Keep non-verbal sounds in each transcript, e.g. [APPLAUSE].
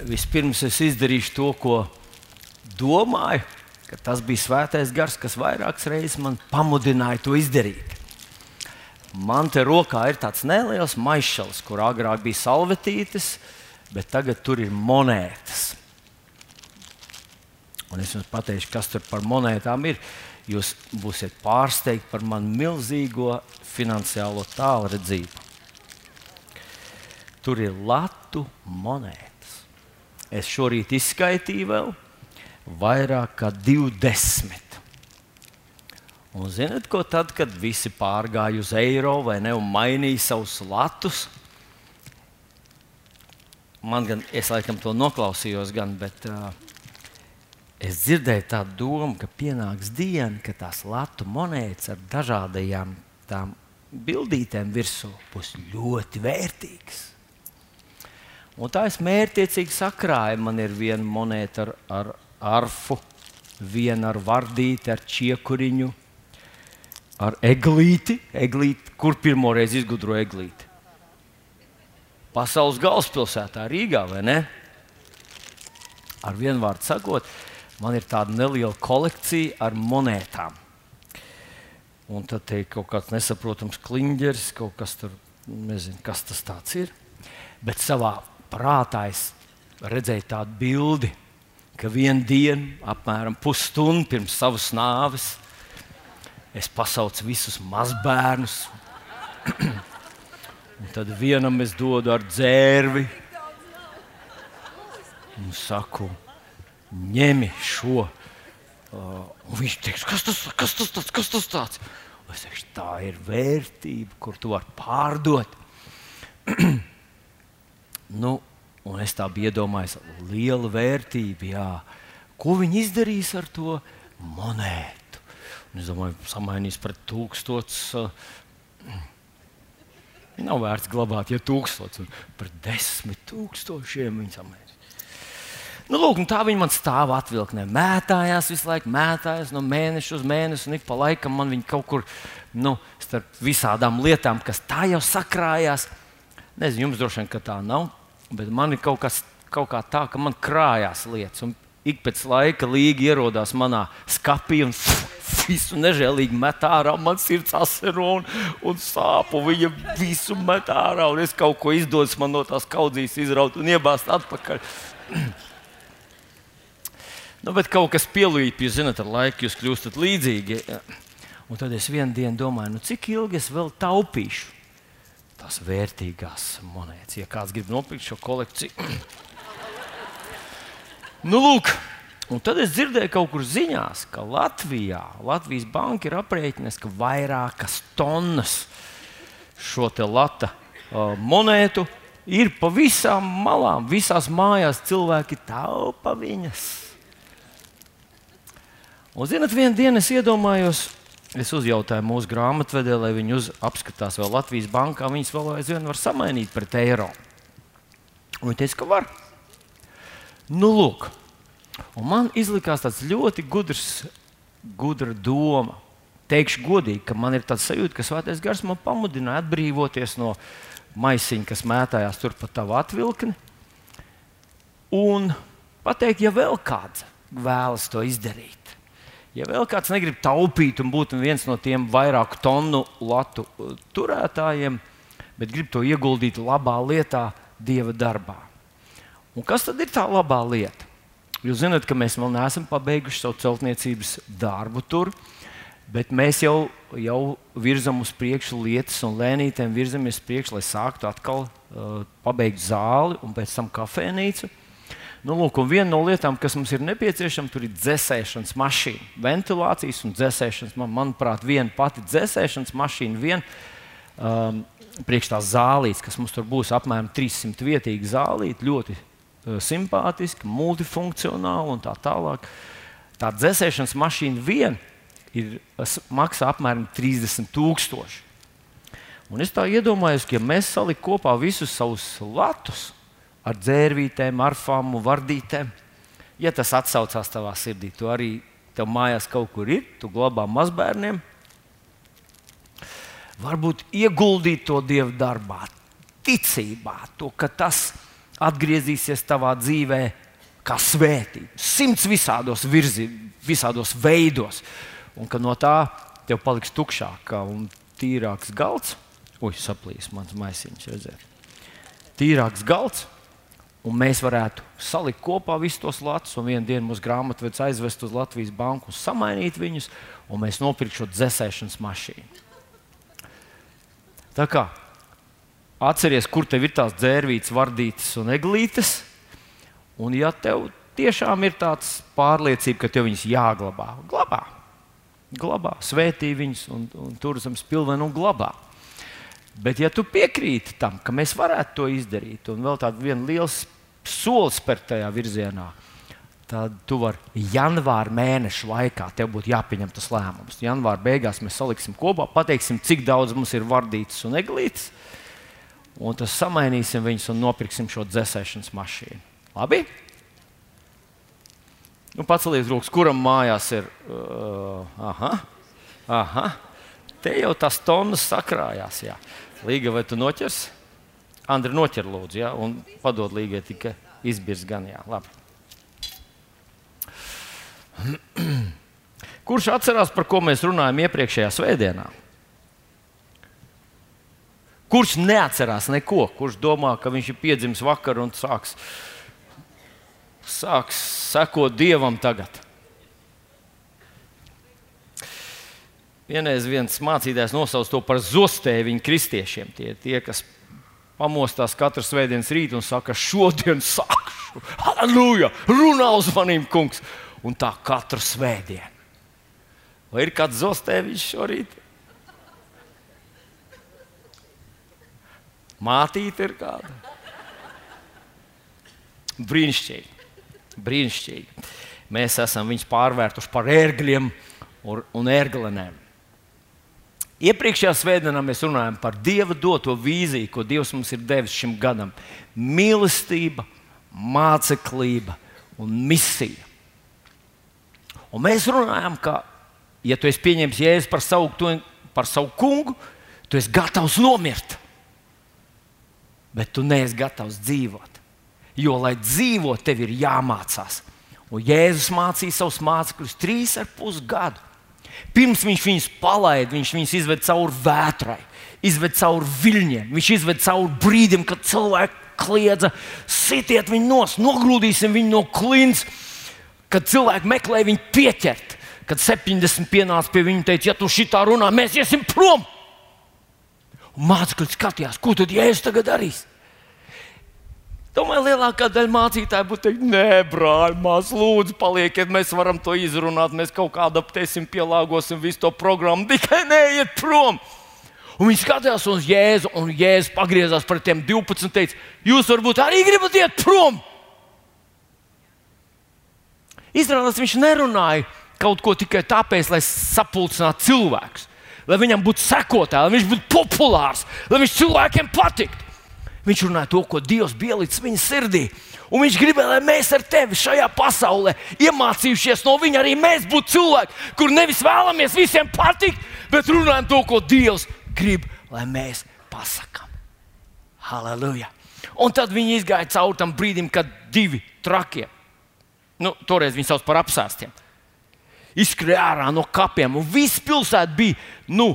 vispirms es izdarīšu to, ko domāju, tas bija svētais gars, kas vairākas reizes man pamudināja to izdarīt. Man te rokā ir tāds neliels maišs, kur agrāk bija salvetītes, bet tagad tur ir monētas. Un es jums pateikšu, kas tur par monētām ir. Jūs būsiet pārsteigti par manu milzīgo finansiālo tālredzību. Tur ir latu monētas. Es šorīt izskaitīju vēl vairāk kā 20. Un zinot, ko tad, kad visi pārgāja uz eiro vai ne un mainīja savus latus, man gan, es laikam to noklausījos, gan, bet uh, es dzirdēju tādu domu, ka pienāks diena, kad tās latu monētas ar dažādajām tām bildītēm virsū būs ļoti vērtīgas. Un tā es mērķiecīgi sakrāju. Man ir viena monēta ar, ar arfu, viena ar vardīti, ar čiekuriņu, ar eglīti. eglīti. Kur pirmoreiz izgudroja eglīti? Pasaules galvaspilsētā, Rīgā, vai ne? Ar vienu vārdu sakot, man ir tāda neliela kolekcija ar monētām. Un tad ir kaut kāds nesaprotams kliņģeris, kaut kas tur, nezinu, kas tas ir. Bet savā prātā es redzēju tādu bildi, ka vienā dienā, apmēram pusstundu pirms savas nāves, es pasaucu visus mazbērnus. [CLEARS THROAT] Tad vienam es dodu ar dzērvi un saku, ņemi šo. Uh, viņš teiks, kas tas, kas tas tāds, kas tas tāds? Es teikšu, tā ir vērtība, kur tu vari pārdot. [CLEARS THROAT] nu, un es tā biju iedomājies, liela vērtība. Jā. Ko viņi izdarīs ar to monētu? Un es domāju, samainīs pret tūkstotis. Uh, nav vērts glabāt, ja tūkstotis pret desmit tūkstošiem viņi samainīs. Nu, lūk, nu tā viņi man stāv atvilknē, mētājās visu laiku, mētājās no mēneša uz mēnesi, un ik pa laikam man viņi kaut kur nu, starp visādām lietām, kas tā jau sakrājās. Nezinu, jums droši vien tā nav, bet man ir kaut kas kaut kā tā, ka man krājās lietas. Un ik pēc laika līga ierodās manā skapī un visu nežēlīgi met ārā. Man sirds asaro un, un sāp, un viņa visu met ārā. Un es kaut ko izdodas man no tās kaudzīs izraut un iebāzt atpakaļ. Nu, bet kaut kas pielīp, jūs zināt, ar laiku jūs kļūstat līdzīgi. Un tad es vienā dienā domāju, nu, cik ilgi es vēl taupīšu tās vērtīgās monētas. Ja kāds grib nopirkt šo kolekciju, [CLEARS THROAT] nu, lūk, un tad es dzirdēju kaut kur ziņās, ka Latvijā Latvijas banka ir aprēķinājusi, ka vairākas tonnas šo lata uh, monētu ir pa visām malām, visās mājās cilvēki taupa viņas. Un, zinot, vienā dienā es iedomājos, es uzjautāju mūsu grāmatvedē, lai viņi uz, apskatās vēl Latvijas bankā. Viņas vēl aizvien var samainīt pret eiro. Un viņi teica, ka var. Nu, lūk, un man izlikās tāds ļoti gudrs, gudra doma. Teikšu godīgi, ka man ir tāds sajūta, ka Svētais Gars man pamudināja atbrīvoties no maisiņa, kas mētājās tur pa tavu atvilkni. Un pateikt, ja vēl kāds vēlas to izdarīt Ja vēl kāds negrib taupīt un būt viens no tiem vairāku tonu latu uh, turētājiem, bet grib to ieguldīt labā lietā, dieva darbā. Un kas tad ir tā labā lieta? Jūs zināt, ka mēs vēl neesam pabeiguši savu celtniecības darbu tur, bet mēs jau, jau virzam uz priekšu lietas un lēnītēm virzamies uz priekšu, lai sāktu atkal uh, pabeigt zāli un pēc tam kafejnīcu. Nu, lūk, viena no lietām, kas mums ir nepieciešama, ir dzēsēšanas mašīna. Ventilācijas un dzēsēšanas, man, manuprāt, viena pati dzēsēšanas mašīna, viena um, priekš tās zālītes, kas mums tur būs apmēram 300 vietīga zālīte, ļoti uh, simpātiska, multifunkcionāla un tā tālāk. Tā dzēsēšanas mašīna viena ir, maksā apmēram 30 tūkstoši. Un es tā iedomājos, ka ja mēs saliktu kopā visus savus latus, ar dzērvītēm, arfām un vardītēm. Ja tas atsaucās tavā sirdī, tu arī tev mājās kaut kur ir, tu glabā mazbērniem. Varbūt ieguldīt to dievu darbā, ticībā, to, ka tas atgriezīsies tavā dzīvē kā svētība. Simts visādos virzienos, visādos veidos. Un ka no tā tev paliks tukšāk un tīrāks galds. Ui, saplīs mans maisiņš, redzēt. Tīrāks galds, un mēs varētu salikt kopā visus tos latus, un vienā dienā mūsu grāmatvedis aizvest uz Latvijas banku, samainīt viņus, un mēs nopirktu šo dzēsēšanas mašīnu. Tā kā atceries, kur tev ir tās dzērvītes, vardītes un eglītes, un ja tev tiešām ir tāds pārliecība, ka tev viņas jāglabā, glabā, glabā, svētī viņus un, un tur zem spilvenu un glabā. Bet, ja tu piekrīti tam, ka mēs varētu to izdarīt, un vēl tādu vienu lielu soli spērt tajā virzienā, tad tu vari janvāra mēneša laikā, tev būtu jāpieņem tas lēmums. Janvāra beigās mēs saliksim kopā, pateiksim, cik daudz mums ir vardītas un eglītes, un tad samainīsim viņus un nopirksim šo dzēsēšanas mašīnu. Labi? Nu, Paceliet rokas, kuram mājās ir. Uh, aha, aha, te jau tas tonnas sakrājās. Jā. Līga, vai tu noķers? Andri, noķer lūdzu, ja? un padod līgai tikai izbirs gan. Jā. Labi. [CLEARS THROAT] Kurš atcerās, par ko mēs runājam iepriekšējā svētdienā? Kurš neatcerās neko? Kurš domā, ka viņš ir piedzimis vakar un sāks, sāks sekot dievam tagad? Vienreiz viens mācītājs nosauca to par zostēviņu kristiešiem. Tie ir tie, kas pamostās katru svētdienas rītu un saka, šodien sākšu, halleluja, runā uz maniem kungs. Un tā katru svētdienu. Vai ir kāds zostēviņš šorīt? Mātīte ir kāda. Brīnišķīgi. Brīnišķīgi. Mēs esam viņus pārvērtuši par ērgļiem un ērglenēm. Iepriekšējā svētdienā mēs runājam par Dieva doto vīziju, ko Dievs mums ir devis šim gadam - mīlestība, māceklība un misija. Un mēs runājam, ka, ja tu esi pieņēmis jēzu par savu, par savu kungu, tu esi gatavs nomirt. Bet tu neesi gatavs dzīvot. Jo, lai dzīvotu, tev ir jāmācās. Un Jēzus mācīja savus mācekļus trīs ar pus gadu. Pirms viņš viņus palaida, viņš viņus izved cauri vētrai, izved cauri viļņiem, viņš izved cauri brīdim, kad cilvēki kliedza, sitiet viņu nos, nogrūdīsim viņu no klints, kad cilvēki meklēja viņu pieķert. Kad 70 pienāca pie viņa un teica, ja tu šitā runā, mēs iesim prom. Mācekļi skatījās, ko tad Jēzus tagad darīs? Tomēr lielākā daļa mācītāju būtu teikt, nē, brāl, mās, lūdzu, palieciet, mēs varam to izrunāt, mēs kaut kā adaptēsim, pielāgosim visu to programmu, [LAUGHS] tikai neiet prom. Un viņi skatījās uz Jēzu, un Jēzus pagriezās pret tiem 12 un teica, jūs varbūt arī gribat iet prom. Izrādās, viņš nerunāja kaut ko tikai tāpēc, lai sapulcinātu cilvēkus, lai viņam būtu sekotāji, lai viņš būtu populārs, lai viņš cilvēkiem patiktu. Viņš runāja to, ko Dievs bija ielicis viņa sirdī. Un viņš gribēja, lai mēs ar tevi šajā pasaulē, iemācījušies no viņa, arī mēs būtu cilvēki, kur nevis vēlamies visiem patikt, bet runājam to, ko Dievs grib, lai mēs pasakām. Halleluja! Un tad viņi izgāja cauri tam brīdim, kad divi trakie, nu, toreiz viņi sauc par apsēstiem, izskrēja ārā no kapiem, un viss pilsēta bija nu,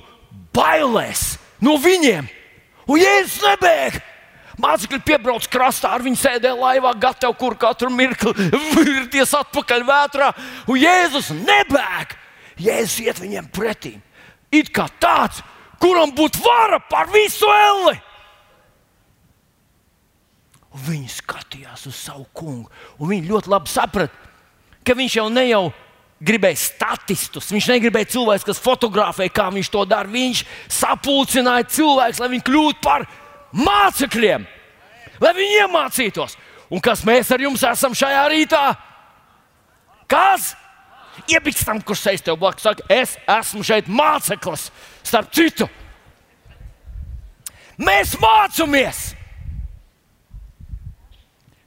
bailēs no viņiem. Un Jēzus nebēga! Mācekļi piebrauc krastā, ar viņu sēdēja laivā, gatavi kur katru mirkli virties atpakaļ vētrā. Un Jēzus nebēg. Jēzus iet viņiem pretī. It kā tāds, kuram būtu vara pār visu elli. Un viņi skatījās uz savu kungu. Viņi ļoti labi saprata, ka viņš jau ne jau gribēja statistus. Viņš negribēja cilvēku, kas fotografē, kā viņš to dara. Viņš sapulcināja cilvēkus, lai viņi kļūtu par mācekļiem, lai viņi iemācītos. Un kas mēs ar jums esam šajā rītā? Kas? Iebikstam, kurš sēž tev blakus, saka, es esmu šeit māceklis, starp citu. Mēs mācāmies!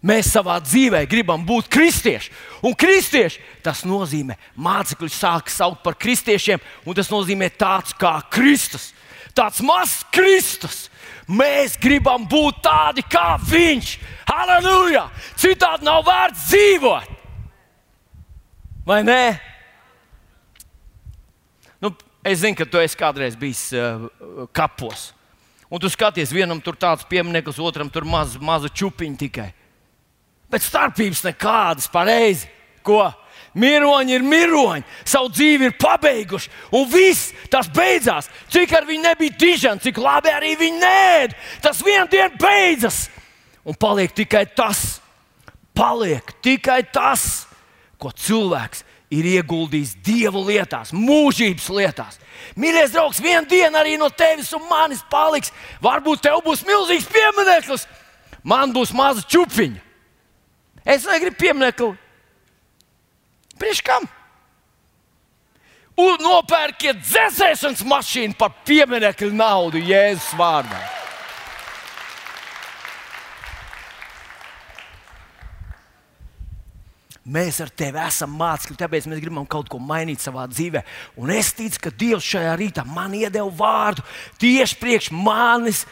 Mēs savā dzīvē gribam būt kristieši. Un kristieši tas nozīmē, mācekļi sāk saukt par kristiešiem, un tas nozīmē tāds kā Kristus. Tāds mazs Kristus. Mēs gribam būt tādi kā Viņš. Halleluja! Citādi nav vērts dzīvot. Vai ne? Nu, es zinu, ka tu esi kādreiz bijis uh, kapos. Un tu skaties, vienam tur tāds piemineklis, otram tur maz, maza čupiņa tikai. Bet starpības nekādas pareizi. Ko? Miroņi ir miroņi, savu dzīvi ir pabeiguši, un viss tas beidzās. Cik ar viņu nebija dižani, cik labi arī viņi nēd, tas vienā dienā beidzas. Un paliek tikai tas, paliek tikai tas, ko cilvēks ir ieguldījis dievu lietās, mūžības lietās. Mīļais draugs, viena diena arī no tevis un manis paliks. Varbūt tev būs milzīgs piemineklis, man būs maza čupiņa. Es negribu pieminekli Priekš kam? Un nopērkiet dzēsēšanas mašīnu par pieminiektu naudu Jēzus vārdā. Mēs ar tevi esam mācekļi, tāpēc mēs gribam kaut ko mainīt savā dzīvē. Un es ticu, ka Dievs šajā rītā man iedeva vārdu tieši priekš manis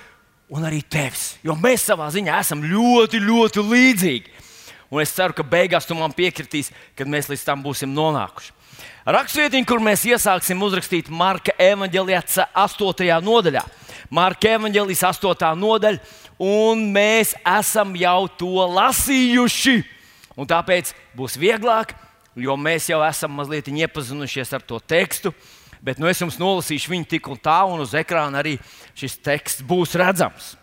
un arī tevis. Jo mēs savā ziņā esam ļoti, ļoti līdzīgi. Un es ceru, ka beigās tu man piekritīs, kad mēs līdz tam būsim nonākuši. Rakstvietiņa, kur mēs iesāksim uzrakstīt Marka evanģēlijā 8. nodaļā. Marka evanģēlijas 8. nodaļa, un mēs esam jau to lasījuši. Un tāpēc būs vieglāk, jo mēs jau esam mazliet iepazinušies ar to tekstu. Bet nu, es jums nolasīšu viņu tik un tā, un uz ekrāna arī šis teksts būs redzams.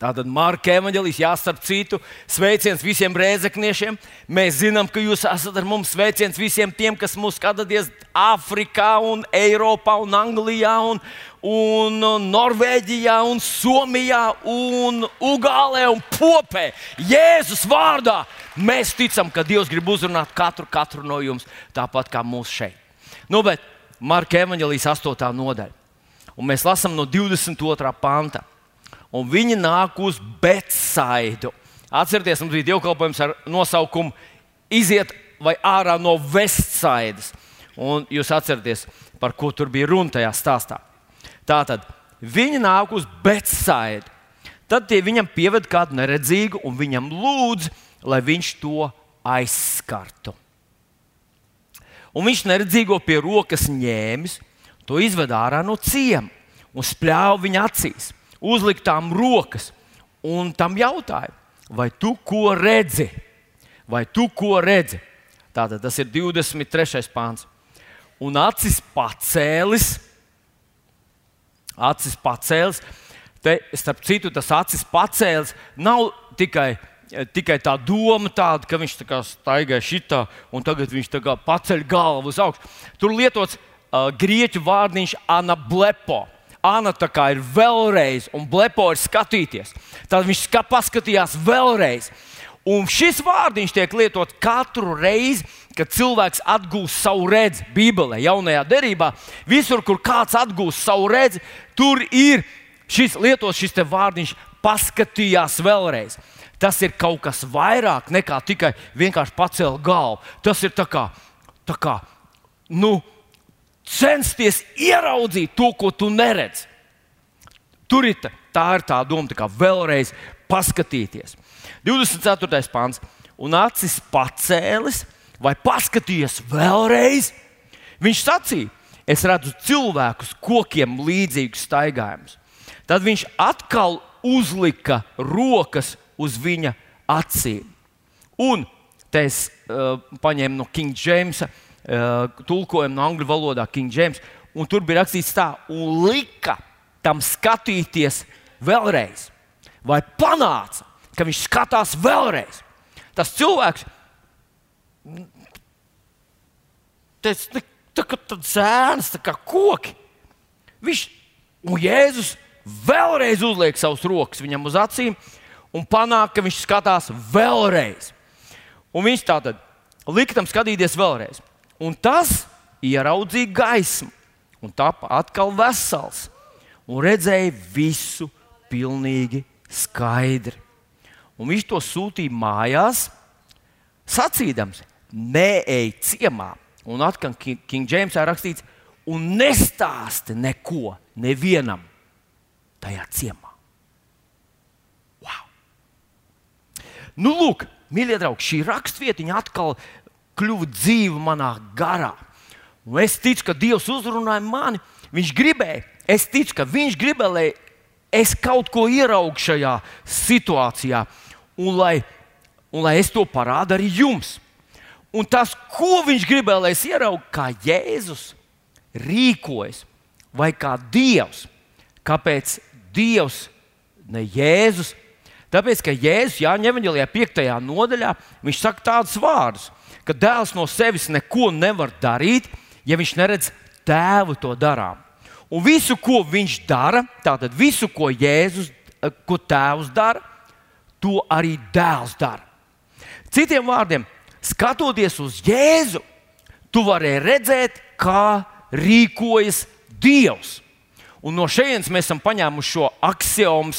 Tātad Marka evanģēlijas jāstarp citu sveiciens visiem rēzekniešiem. Mēs zinām, ka jūs esat ar mums sveiciens visiem tiem, kas mūs skatāties Āfrikā, un Eiropā, un Anglijā, un, un Norvēģijā, un Somijā, un Ugālē un Popē. Jēzus vārdā mēs ticam, ka Dievs grib uzrunāt katru, katru no jums, tāpat kā mūsu šeit. Nu, bet Marka evanģēlijas 8. nodaļa. Un mēs lasām no 22. panta un viņi nāk uz Betsaidu. Atcerieties, mums bija dievkalpojums ar nosaukumu Iziet vai ārā no Vestsaidas. Un jūs atceraties, par ko tur bija runa tajā stāstā. Tātad viņi nāk uz Betsaidu. Tad tie viņam pieved kādu neredzīgu un viņam lūdz, lai viņš to aizskartu. Un viņš neredzīgo pie rokas ņēmis, to izved ārā no ciema un spļāva viņa acīs uzliktām rokas un tam jautāja, vai tu ko redzi? Vai tu ko redzi? Tātad tas ir 23. pāns. Un acis pacēlis, acis pacēlis, te, starp citu, tas acis pacēlis nav tikai tikai tā doma, tāda, ka viņš tā staigā šitā, un tagad viņš paceļ galvu uz augšu. Tur lietots uh, grieķu vārdiņš anablepo. Anna tā kā ir vēlreiz, un blepo ir skatīties. Tad viņš ska, paskatījās vēlreiz. Un šis vārdiņš tiek lietots katru reizi, kad cilvēks atgūst savu redzi. Bībelē, jaunajā derībā, visur, kur kāds atgūst savu redzi, tur ir šis lietots šis vārdiņš, paskatījās vēlreiz. Tas ir kaut kas vairāk nekā tikai vienkārši pacelt galvu. Tas ir tā kā, tā kā nu, censties ieraudzīt to, ko tu neredzi. Tur ir tā, tā ir tā doma, tā kā vēlreiz paskatīties. 24. pāns. Un acis pacēlis vai paskatījies vēlreiz. Viņš sacīja, es redzu cilvēkus, kokiem līdzīgus staigājumus. Tad viņš atkal uzlika rokas uz viņa acīm. Un te es uh, paņēmu no King Jamesa uh, tulkojumu no angļu valodā, King James. Un tur bija rakstīts tā, un lika tam skatīties vēlreiz. Vai panāca, ka viņš skatās vēlreiz? Tas cilvēks, tas tā, tā kā zēns, tā kā koki. Viņš un Jēzus vēlreiz uzliek savus rokas viņam uz acīm un panāk, ka viņš skatās vēlreiz. Un viņš tā tad lika tam skatīties vēlreiz. Un tas ieraudzīja gaismu, un tāpa atkal vesels, un redzēja visu pilnīgi skaidri. Un viņš to sūtīja mājās, sacīdams, neej ciemā. Un atkal King Jamesā rakstīts, un nestāsti neko nevienam tajā ciemā. Wow! Nu, lūk, mīļie draugi, šī rakstvietiņa atkal kļuva dzīva manā garā. Un es ticu, ka Dievs uzrunāja mani. Viņš gribēja, es ticu, ka Viņš gribēja, lai es kaut ko ieraugtu šajā situācijā, un lai, un lai es to parādītu arī jums. Un tas, ko viņš gribēja, lai es ieraugtu, kā Jēzus rīkojas, vai kā Dievs. Kāpēc Dievs, ne Jēzus? Tāpēc, ka Jēzus Jāņa Evanģelijā 5. nodaļā viņš saka tādus vārdus, ka dēls no sevis neko nevar darīt, ja viņš neredz tēvu to darām. Un visu, ko viņš dara, tātad visu, ko Jēzus, ko tēvs dara, to arī dēls dara. Citiem vārdiem, skatoties uz Jēzu, tu vari redzēt, kā rīkojas Dievs. Un no šejienes mēs esam paņēmuši šo axiomu,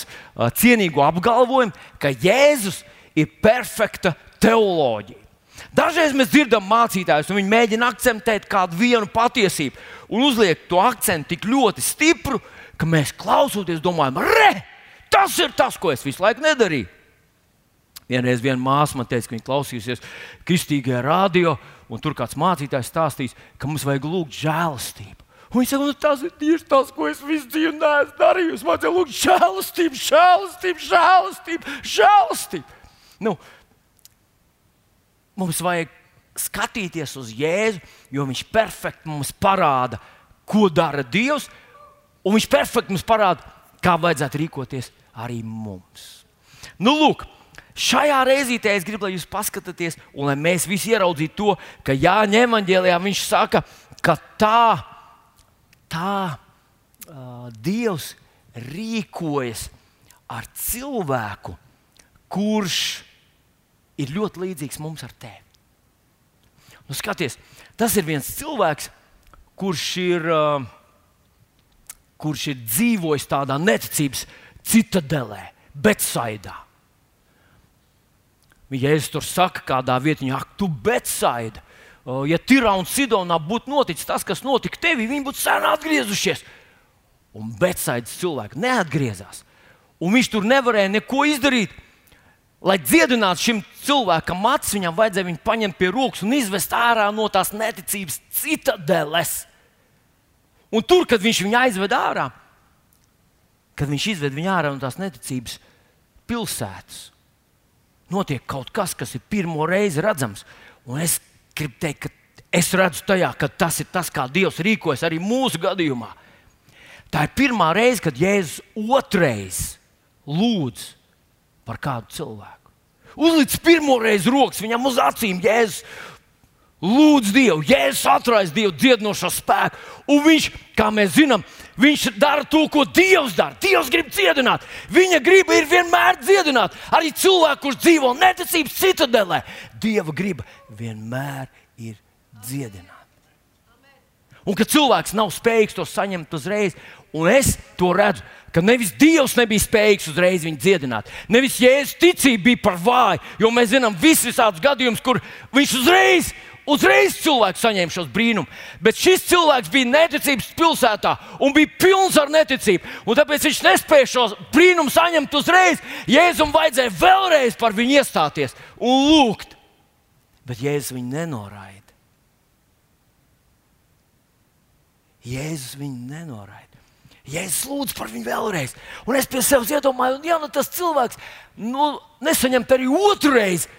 cienīgu apgalvojumu, ka Jēzus ir perfekta teoloģija. Dažreiz mēs dzirdam mācītājus, un viņi mēģina akcentēt kādu vienu patiesību un uzliek to akcentu tik ļoti stipru, ka mēs klausoties domājam, re, tas ir tas, ko es visu laiku nedarīju. Vienreiz viena māsa man teica, ka viņa klausīsies kristīgajā radio, un tur kāds mācītājs stāstīs, ka mums vajag lūgt žēlastību. Un viņš saka, nu, tas ir tieši tas, ko es visu dzīvi neesmu darījis. Man ir lūgt žēlastību, žēlastību, žēlastību, žēlastību. Nu, mums vajag skatīties uz Jēzu, jo viņš perfekti mums parāda, ko dara Dievs, un viņš perfekti mums parāda, kā vajadzētu rīkoties arī mums. Nu, lūk, Šajā reizītē es gribu, lai jūs paskatāties, un lai mēs visi ieraudzītu to, ka Jāņa evanģēlijā viņš saka, ka tā, tā uh, Dievs rīkojas ar cilvēku, kurš ir ļoti līdzīgs mums ar tevi. Nu, skaties, tas ir viens cilvēks, kurš ir, uh, kurš ir dzīvojis tādā neticības citadelē, Betsaidā. Jēzus tur saka, kādā vietā, ak, tu betsaida. Ja Tirā un Sidonā būtu noticis tas, kas notika tevī, viņi būtu sen atgriezušies. Un betsaidas cilvēki neatgriezās. Un viņš tur nevarēja neko izdarīt. Lai dziedinātu šim cilvēkam acis, viņam vajadzēja viņu paņemt pie rokas un izvest ārā no tās neticības citadeles. Un tur, kad viņš viņu aizved ārā, kad viņš izved viņu ārā no tās neticības pilsētas, notiek kaut kas, kas ir pirmo reizi redzams. Un es gribu teikt, ka es redzu tajā, ka tas ir tas, kā Dievs rīkojas arī mūsu gadījumā. Tā ir pirmā reize, kad Jēzus otrais lūdz par kādu cilvēku. Uzlicis pirmo reizi rokas viņam uz acīm, Jēzus lūdz Dievu, Jēzus atraisa Dievu dziedinošo spēku. Un viņš, kā mēs zinām, viņš dara to, ko Dievs dara. Dievs grib dziedināt. Viņa griba ir vienmēr dziedināt. Arī cilvēku, kurš dzīvo neticības citadelē, Dieva griba vienmēr ir dziedināt. Un ka cilvēks nav spējīgs to saņemt uzreiz, un es to redzu, ka nevis Dievs nebija spējīgs uzreiz viņu dziedināt, nevis Jēzus ticība bija par vāju, jo mēs zinām visus visādus gadījumus, kur viņš uzreiz Uzreiz cilvēks saņēma šos brīnumus, bet šis cilvēks bija neticības pilsētā un bija pilns ar neticību. Tāpēc viņš nespēja šo brīnumu saņemt uzreiz. Jēzum vajadzēja vēlreiz par viņu iestāties un lūgt. Bet Jēzus viņu nenoraida. Jēzus viņu nenoraida. Jēzus lūdz par viņu vēlreiz. Un es pie sevis iedomājos, ja nu tas cilvēks nu, nesaņemt arī otru reizi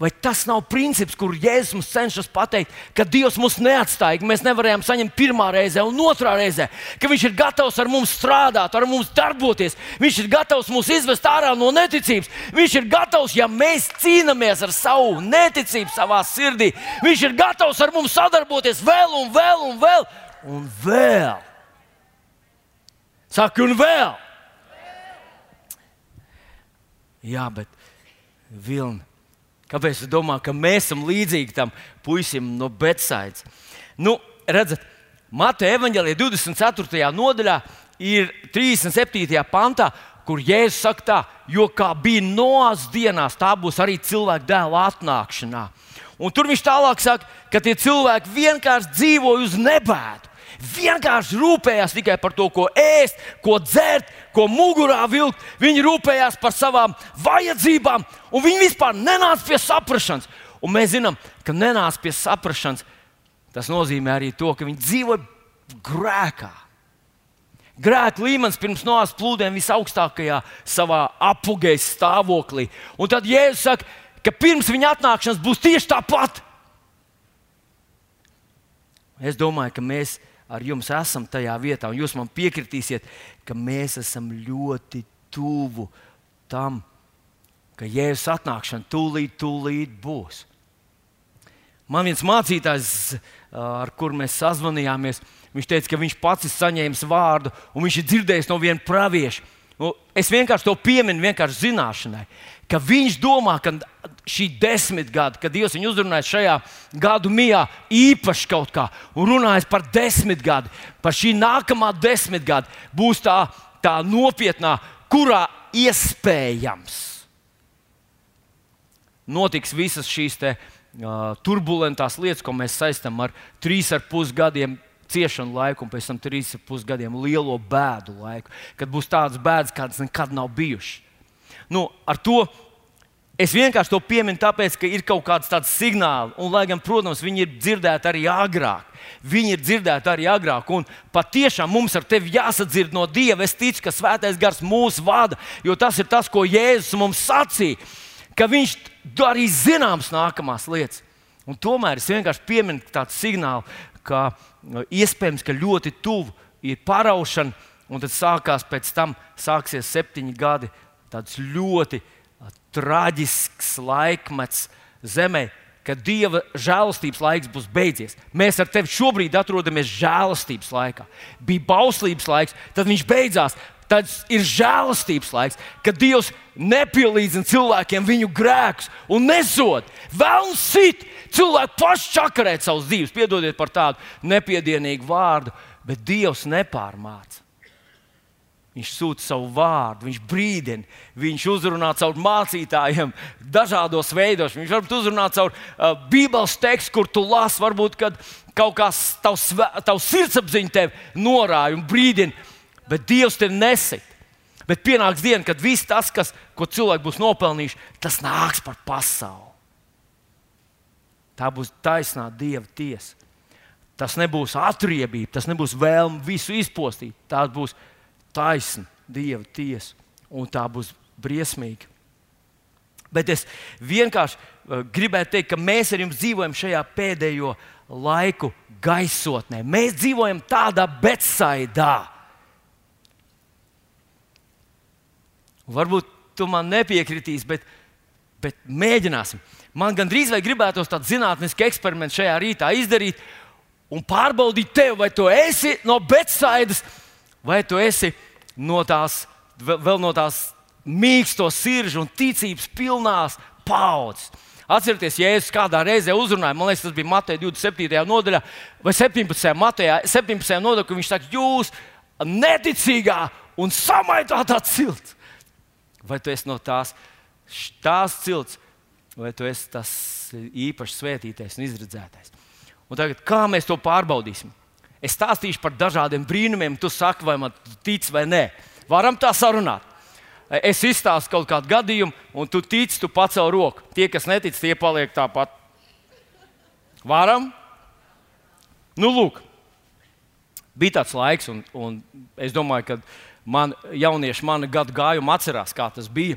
Vai tas nav princips, kur Jēzus mums cenšas pateikt, ka Dievs mūs neatstāja, ka mēs nevarējām saņemt pirmā reizē un otrā reizē, ka Viņš ir gatavs ar mums strādāt, ar mums darboties, Viņš ir gatavs mūs izvest ārā no neticības, Viņš ir gatavs, ja mēs cīnāmies ar savu neticību savā sirdī, Viņš ir gatavs ar mums sadarboties vēl un vēl un vēl un vēl. Saka, un vēl. Jā, bet Vilni Kāpēc es domāju, ka mēs esam līdzīgi tam puisim no Betsaidas? Nu, redzat, Mateja evanģēlīja 24. nodaļā ir 37. pantā, kur Jēzus saka, tā, jo kā bija noās dienās, tā būs arī cilvēka dēla atnākšanā. Un tur viņš tālāk saka, ka tie cilvēki vienkārši dzīvoja uz nebēdu. Vienkārši rūpējās tikai par to, ko ēst, ko dzert, ko mugurā vilkt. Viņi rūpējās par savām vajadzībām, un viņi vispār nenāca pie saprašanas. Un mēs zinām, ka nenāca pie saprašanas. Tas nozīmē arī to, ka viņi dzīvoja grēkā. Grēka līmenis pirms noās plūdiem visaugstākajā savā apgūējas stāvoklī. Un tad Jēzus saka, ka pirms viņa atnākšanas būs tieši tāpat. Es domāju, ka mēs ar jums esam tajā vietā, un jūs man piekritīsiet, ka mēs esam ļoti tuvu tam, ka Jēzus atnākšana tūlīt, tūlīt būs. Man viens mācītājs, ar kuru mēs sazvanījāmies, viņš teica, ka viņš pats ir saņēmis vārdu, un viņš ir dzirdējis no viena pravieša. Nu, es vienkārši to pieminu, vienkārši zināšanai, ka viņš domā, ka šī desmitgade, kad Dievs viņu uzrunāja šajā gadu mijā, īpaši kaut kā, un runājot par desmitgadi, par šī nākamā desmitgadi, būs tā, tā nopietnā, kurā iespējams notiks visas šīs te, uh, turbulentās lietas, ko mēs saistām ar trīs ar pus gadiem ciešanu laiku, un pēc tam trīs ar pus gadiem lielo bēdu laiku, kad būs tādas bēdas, kādas nekad nav bijušas. Nu, ar to Es vienkārši to pieminu, tāpēc, ka ir kaut kāds tāds signāls, un, lai gan, protams, viņi ir dzirdēti arī agrāk. Viņi ir dzirdēti arī agrāk, un patiešām mums ar tevi jāsadzird no Dieva. Es ticu, ka Svētais Gars mūs vada, jo tas ir tas, ko Jēzus mums sacīja, ka Viņš arī zināms nākamās lietas. Un tomēr es vienkārši pieminu tādu signālu, ka uh, iespējams, ka ļoti tuvu ir paraušana, un tad sākās pēc tam sāksies septiņi gadi, tāds ļoti traģisks laikmets zemē, kad Dieva žēlastības laiks būs beidzies. Mēs ar tevi šobrīd atrodamies žēlastības laikā. Bija bauslības laiks, tad viņš beidzās. Tad ir žēlastības laiks, kad Dievs nepielīdzina cilvēkiem viņu grēkus un nesod. Vēlams sit, cilvēki paši čakarēt savus dzīves, piedodiet par tādu nepiedienīgu vārdu, bet Dievs nepārmāca. Viņš sūta savu vārdu, viņš brīdina, viņš uzrunā caur mācītājiem, dažādos veidos. Viņš varbūt uzrunā caur uh, Bībeles tekstu, kur tu lasi, varbūt kaut kas tavs, tavs sirdsapziņa tevi norāja un brīdina, bet Dievs tevi nesit. Bet pienāks diena, kad viss tas, kas, ko cilvēki būs nopelnījuši, tas nāks par pasauli. Tā būs taisnā Dieva tiesa. Tas nebūs atriebība, tas nebūs vēlme visu izpostīt. Tā būs taisna Dieva tiesa, un tā būs briesmīga. Bet es vienkārši uh, gribētu teikt, ka mēs ar jums dzīvojam šajā pēdējo laiku gaisotnē. Mēs dzīvojam tādā betsaidā. Varbūt tu man nepiekritīsi, bet, bet mēģināsim. Man gandrīz vai gribētos tādu zinātnisku eksperimentu šajā rītā izdarīt un pārbaudīt tevi, vai tu esi no betsaidas vai tu esi no tās, vēl no tās mīksto sirdžu un ticības pilnās paudzes. Atcerieties, Jēzus kādā reizē uzrunāja, man liekas, tas bija Mateja 27. nodaļā, vai 17. Matejā, 17. nodaļā, kur viņš saka, jūs neticīgā un samaitātā cilts. Vai tu esi no tās, tās cilts, vai tu esi tas īpaši svētītais un izredzētais? Un tagad, kā mēs to pārbaudīsim? Es stāstīšu par dažādiem brīnumiem, tu saki, vai man tic vai nē. Varam tā sarunāt. Es izstāstu kaut kādu gadījumu, un tu tici, tu pacel roku. Tie, kas netic, tie paliek tāpat. Varam? Nu, lūk, bija tāds laiks, un, un es domāju, ka man, jaunieši mana gadu gājuma atcerās, kā tas bija.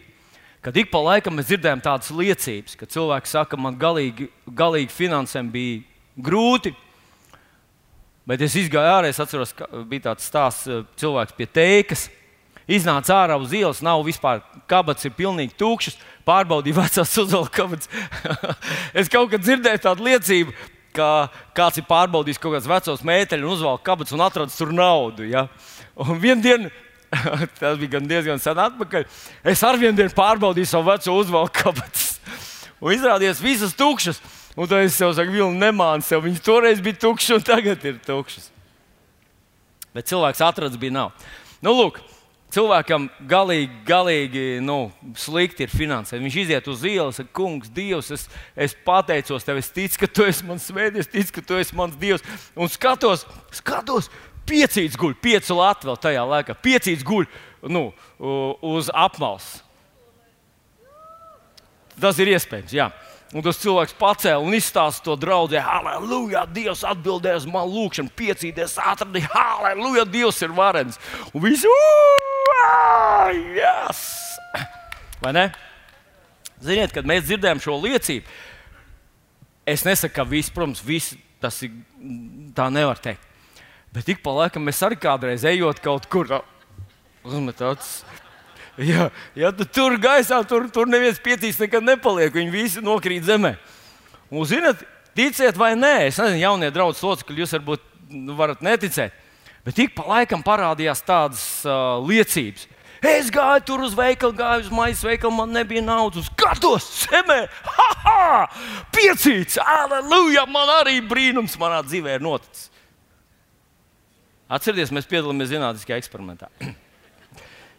Kad ik pa laikam mēs dzirdējām tādas liecības, ka cilvēki saka, man galīgi, galīgi finansēm bija grūti, Bet es gāju ārā, es atceros, ka bija tāds stāsts, eh, cilvēks pie teikas. Iznāca ārā uz ielas, nav vispār kabatas, ir pilnīgi tukšas. Pārbaudīju vecās uzvalku kabatas. [LAUGHS] es kaut kad dzirdēju tādu liecību, ka kāds ir pārbaudījis kaut kādus vecos mēteļus un uzvalku kabatas un atradzis tur naudu. Ja? Un vienā dienā, [LAUGHS] tas bija diezgan sen atpakaļ, es ar vienu dienu pārbaudīju savu veco uzvalku kabatas. Un izrādījās visas tukšas. Un tad es sev saku, Vilni, nemāni sev. Viņas toreiz bija tukšas, un tagad ir tukšas. Bet cilvēks atrasts bija nav. Nu, lūk, cilvēkam galīgi, galīgi nu, slikti ir finansēt. Viņš iziet uz ielas, saka, kungs, Dievs, es, es pateicos tev, es ticu, ka tu esi mans svētdienas, es ticu, ka tu esi mans Dievs. Un skatos, skatos, piecīts guļ, pieci lati vēl tajā laikā, piecīts guļ nu, uz apmals. Tas ir iespējams, jā. Un tas cilvēks pacēla un izstāsta to draugu. Halleluja! Dievs atbildēja uz manu lūgšanu, piecīties, atradīja, halleluja! Dievs ir varens. Un visi, yes! Vai ne? Ziniet, kad mēs dzirdējam šo liecību, es nesaku, ka viss, protams, viss tas ir tā nevar teikt. Bet ik pa laikam mēs arī kādreiz ejot kaut kur uzmetot [LAUGHS] Ja, ja tu tur gaisā, tur, tur neviens piecīs nekad nepaliek. Viņi visi nokrīt zemē. Un, zinat, ticiet vai nē, es nezinu, jaunie draugi locekļi, jūs varbūt nu, varat neticēt. Bet ik pa laikam parādījās tādas uh, liecības. Es gāju tur uz veikalu, gāju uz maisa veikalu, man nebija naudas. Skatos, semē, [LAUGHS] ha, ha! Piecīts, aleluja! Man arī brīnums manā dzīvē ir noticis. Atcerieties, mēs piedalāmies zinātniskajā eksperimentā. [CLEARS THROAT]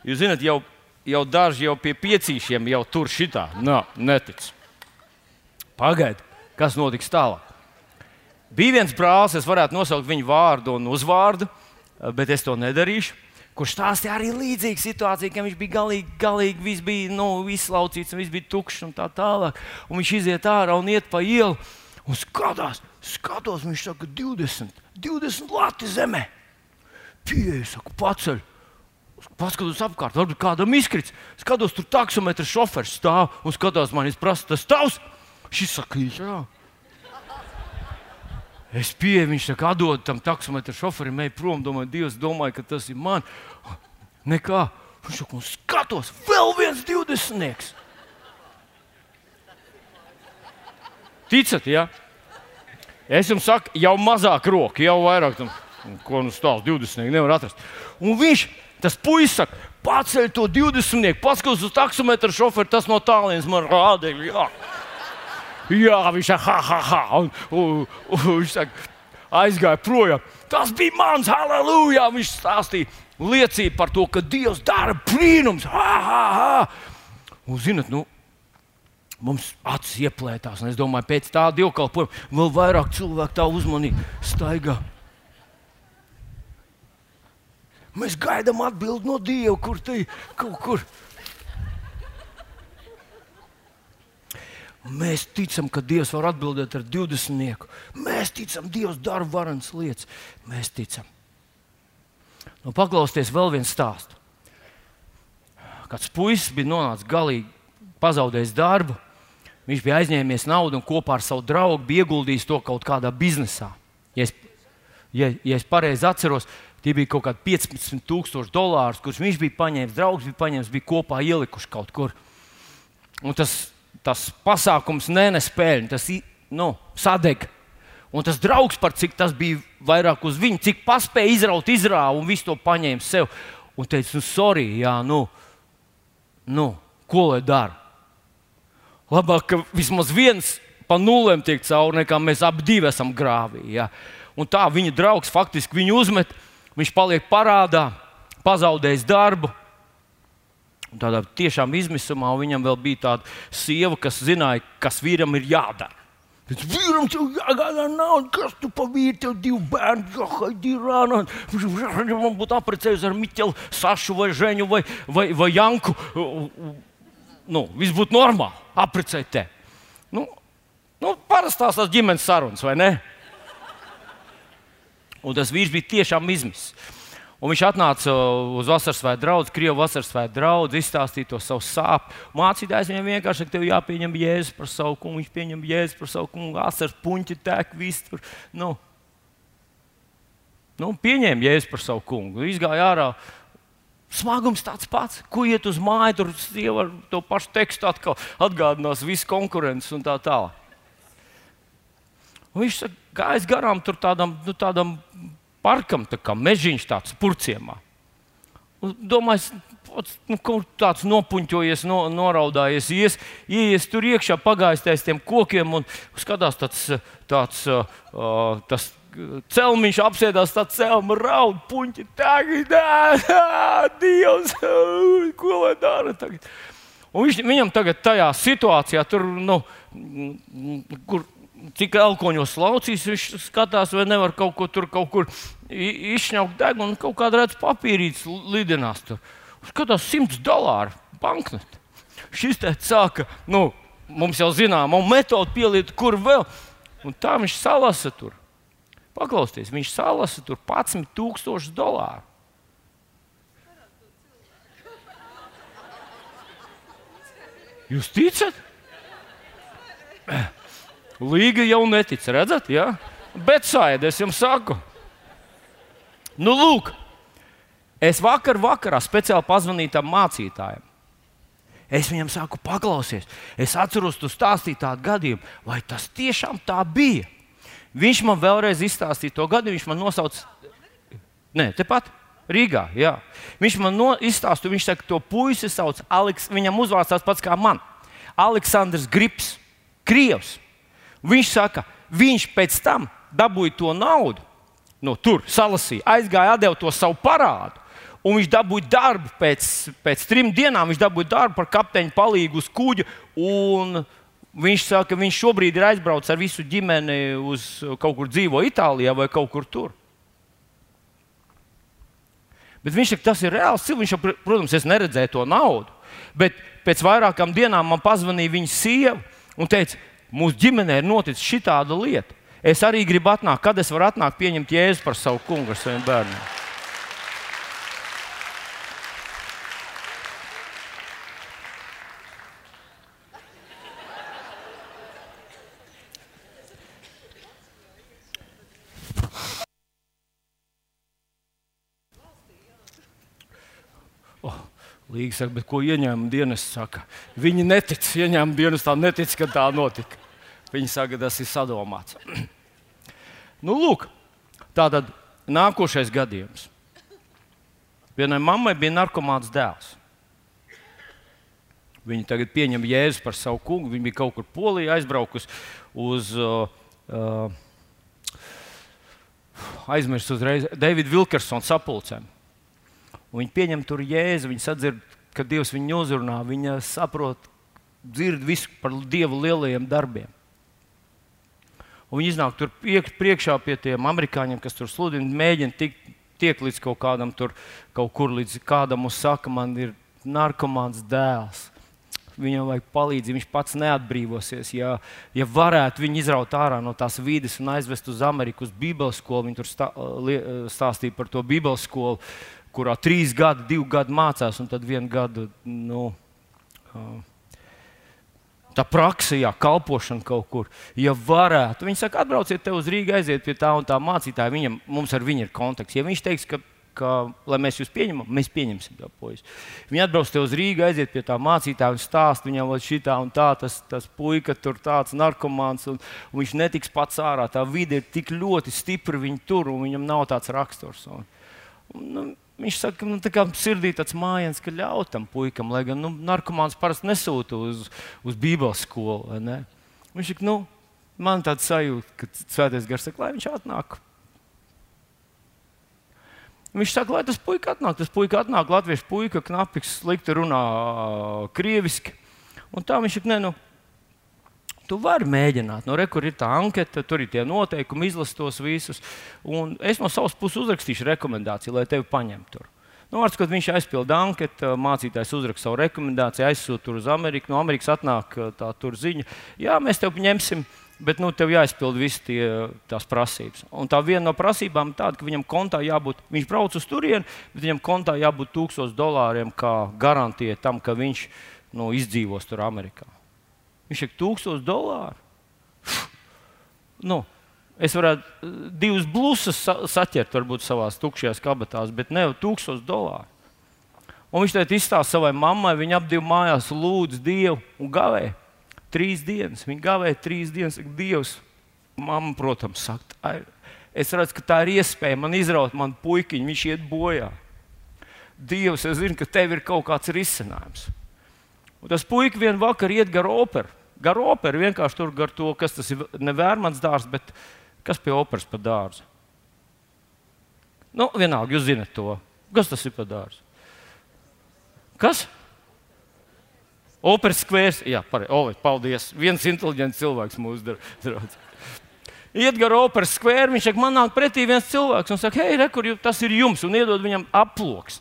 Jūs zināt, jau jau daži jau pie piecīšiem jau tur šitā. Nā, netic. Pagaidiet, kas notiks tālāk. Bija viens brālis, es varētu nosaukt viņu vārdu un uzvārdu, bet es to nedarīšu. Kurš stāstīja arī līdzīgu situāciju, ka viņš bija galīgi, galīgi viss bija nu, izlaucīts, viss bija tukšs un tā tālāk. Un viņš iziet ārā un iet pa ielu un skatās, skatos, viņš saka, 20, 20 lati zemē. Pieeja, saku, paceļ Paskatos apkārt, varbūt kādam izkrits. Skatos, tur taksometrs šofers stāv un skatās, man ir prasa, tas tavs. Šis saka, jā. Es pieeju, viņš saka, atdod tam taksometru šoferim, ej prom, domāju, Dievs, domāju, ka tas ir man. Nekā. Viņš saka, un skatos, vēl viens divdesmitnieks. Ticat, jā? Ja? Es jums saku, jau mazāk roku, jau vairāk tam, ko nu stāv 20. nevar atrast. Un viņš Tas puisis saka, paceļ to 20. paskatās uz taksometru šoferu, tas no tālienes man rādīja. Jā. jā, viņš saka, ha, ha, ha. Un, un, un, viņš saka, aizgāja projām. Tas bija mans, halleluja! Viņš stāstīja liecību par to, ka Dievs dara brīnums. Ha, ha, ha. Un, zinat, nu, mums acis ieplētās. Es domāju, pēc tā dievkalpojuma vēl vairāk cilvēku tā uzmanīgi staigā. Mēs gaidām atbildi no Dieva, kur te kaut kur. Mēs ticam, ka Dievs var atbildēt ar 20. Mēs ticam, Dievs dara varenas lietas. Mēs ticam. Nu, paklausieties vēl viens stāsts. Kāds puisis bija nonācis galīgi pazaudējis darbu. Viņš bija aizņēmies naudu un kopā ar savu draugu ieguldījis to kaut kādā biznesā. Ja es, ja, ja es pareizi atceros, Tie bija kaut kādi 15,000 dolāri, kurus viņš bija paņēmis, draugs bija paņēmis, bija kopā ielikuši kaut kur. Un tas, tas pasākums nenespēja, tas nu, sadeg. Un tas draugs, par cik tas bija vairāk uz viņu, cik spēja izraut, izrāva un visu to paņēma sev. Un teica, nu, sorry, jā, nu, nu ko lai dara? Labāk, ka vismaz viens pa nulēm tiek cauri, nekā mēs abi esam grāvī. Jā. Un tā viņa draugs faktiski viņu uzmet viņš paliek parādā, pazaudējis darbu. Tādā tiešām izmisumā viņam vēl bija tāda sieva, kas zināja, kas vīram ir jādara. Pēc vīram tev jāgādā nauda, kas tu pa vīru, tev divi bērni, jāhaidī rāna. Man būtu apprecējis ar Miķelu, Sašu vai Žeņu vai, vai, vai Janku. Nu, viss būtu normāli, apprecēt te. Nu, nu, parastās tās ģimenes sarunas, vai ne? Un tas vīrs bija tiešām izmisis. Un viņš atnāca uz vasaras vai draugu, krievu vasaras vai draugu, izstāstīja to savu sāpju. Mācītājs viņam vienkārši teica, tev jāpieņem jēzus par savu kungu. Viņš pieņem jēzus par savu kungu, asaras puņķi tek, viss tur. Nu, nu, pieņēma jēzus par savu kungu. Izgāja ārā. Smagums tāds pats, ko iet uz māju, tur jau ar to pašu tekstu atkal atgādinās visu konkurences un tā tālāk. Un viņš gājis garām tādam, nu, tādam parkam, tā kā mežiņš tāds purciemā. Domājis, nu, kaut tāds nopuņķojies, no, noraudājies, ies, ies tur iekšā, pagājis aiz tiem kokiem un skatās tāds, tāds uh, tas celmiņš apsēdās, tā celma raud, puņķi tagad, ā, Dievs, ko lai dara tagad? Un viņš, viņam tagad tajā situācijā, tur, nu, kur cik elkoņos laucīs, viņš skatās, vai nevar kaut ko tur kaut kur izšņaukt degunu un kaut kādā redzes papīrītis lidinās tur. Skatās, 100 dolāru banknote. Šis te sāka, nu, mums jau zināma metode pieliet, kur vēl. Un tā viņš salasa tur. Paklausieties, viņš salasa tur 11,000 dolāru. Jūs ticat? Līga jau netic, redzat, jā? Ja? Bet sāidi, es jums saku. Nu, lūk, es vakar vakarā speciāli pazvanīju tam mācītājam. Es viņam saku, paklausies, es atceros, tu stāstīji tādu gadījumu, vai tas tiešām tā bija. Viņš man vēlreiz izstāstīja to gadījumu, viņš man nosauca, nē, tepat. Rīgā, jā. Viņš man no, izstāstīja, viņš saka, to puisi sauc Aleks, viņam uzvārds tāds pats kā man. Aleksandrs Grips, Krievs. Viņš saka, viņš pēc tam dabūja to naudu, no tur salasīja, aizgāja, deva to savu parādu. Un viņš dabūja darbu pēc, pēc trim dienām. Viņš dabūja darbu par kapteiņa palīgu uz kuģa. Viņš saka, ka viņš šobrīd ir aizbraucis ar visu ģimeni uz kaut kur dzīvo Itālijā vai kaut kur tur. Bet viņš saka, tas ir reāls cilvēks. Viņš, protams, es neredzēju to naudu. Bet pēc vairākām dienām man pazvanīja viņa sieva un teica, mūsu ģimenē ir noticis šī tāda lieta. Es arī gribu atnākt, kad es varu atnākt, pieņemt jēzu par savu kungu ar saviem bērniem. Oh, Līga saka, bet ko ieņēmuma dienas saka? Viņi netic, ieņēmuma dienas tā netic, ka tā notika. Viņi saka, tas ir sadomāts. nu, lūk, tā tad nākošais gadījums. Vienai mammai bija narkomāns dēls. Viņa tagad pieņem jēzu par savu kungu. Viņa bija kaut kur polijā aizbraukusi uz. Uh, uh, Aizmirst uzreiz Davida Vilkersona sapulcēm. Viņa pieņem tur jēzu, viņa sadzird, ka Dievs viņu uzrunā, viņa saprot, dzird visu par Dieva lielajiem darbiem. Un viņi iznāk tur priek, priekšā pie tiem amerikāņiem, kas tur sludina, mēģina tikt tiek līdz kaut kādam tur, kaut kur līdz kādam uz saka, man ir narkomāns dēls. Viņam vajag palīdzību, viņš pats neatbrīvosies. Ja, ja varētu viņu izraut ārā no tās vides un aizvest uz Ameriku, uz Bībeles skolu, viņi tur stā, stāstīja par to Bībeles skolu, kurā trīs gadi, divi gadi mācās, un tad vienu gadu. Nu, uh, Tā praksa, jā, kalpošana kaut kur. Ja varētu, viņi saka, atbrauciet te uz Rīgā, aiziet pie tā un tā mācītāja. Viņam, mums ar viņu ir kontakts. Ja viņš teiks, ka, ka lai mēs jūs pieņemam, mēs pieņemsim to puisi. Viņi atbrauc te uz Rīgā, aiziet pie tā mācītāja un stāst viņam, ka šī tā un tā, tas, tas puika tur tāds narkomāns, un, un viņš netiks pats ārā. Tā vide ir tik ļoti stipra viņa tur, un viņam nav tāds raksturs. Un, un, nu, Viņš saka, ka nu, tā sirdī tāds mājiņš, ka ļauj tam puikam, lai gan nu, narkomāns parasti nesūta uz, uz Bībeles skolu. Viņš saka, nu, man tāds sajūta, ka Svētais Gars saka, lai viņš atnāk. Viņš saka, lai tas puika atnāk. Tas puika atnāk, latviešu puika, knapi, slikti runā krieviski. Un tā viņš saka, ne, nu, Tu vari mēģināt, nu, re, kur ir tā anketa, tur ir tie noteikumi, izlasīt tos visus. Un es no savas puses uzrakstīšu rekomendāciju, lai tevi paņemtu tur. Nu, Vārds, kad viņš aizpilda anketu, mācītājs uzraksta savu rekomendāciju, aizsūta uz Ameriku. No Amerikas atnāk tā ziņa, jā, mēs tevi ņemsim, bet nu, tev jāizpild visas tie, tās prasības. Un tā viena no prasībām ir tāda, ka viņam kontā jābūt, viņš brauc uz turieni, bet viņam kontā jābūt 1000 dolāriem kā garantija tam, ka viņš nu, izdzīvos tur Amerikā. Viņš ir 1000 dolāru. Nu, es varētu eh, divas blūzas saķert, varbūt savā tukšajā kabatā, bet ne jau 1000 dolāru. Un viņš teica, izstāsta savai mammai, viņa ap divu mājās lūdz Dievu un gavēja trīs dienas. Viņa gavēja trīs dienas, Dievs. Mamma, protams, saka, es redzu, ka tā ir iespēja man izraut manu puikiņu, viņš iet bojā. Dievs, es zinu, ka tev ir kaut kāds risinājums. Un tas puisis vienā vakarā iet gar operu. Gar operu vienkārši tur gar to, kas tas ir. Ne vērmans dārsts, bet Kas pie operas pa dārzu? Nu, vienalga, jūs zinat to. Kas tas ir pa dārzu? Kas? Operas skvērs. Jā, pareizi. Paldies. Viens inteliģents cilvēks mūsu draugs. Iet gar operas skvēru, viņš saka, man nāk pretī viens cilvēks un saka, hei, re, kur tas ir jums, un iedod viņam aploks.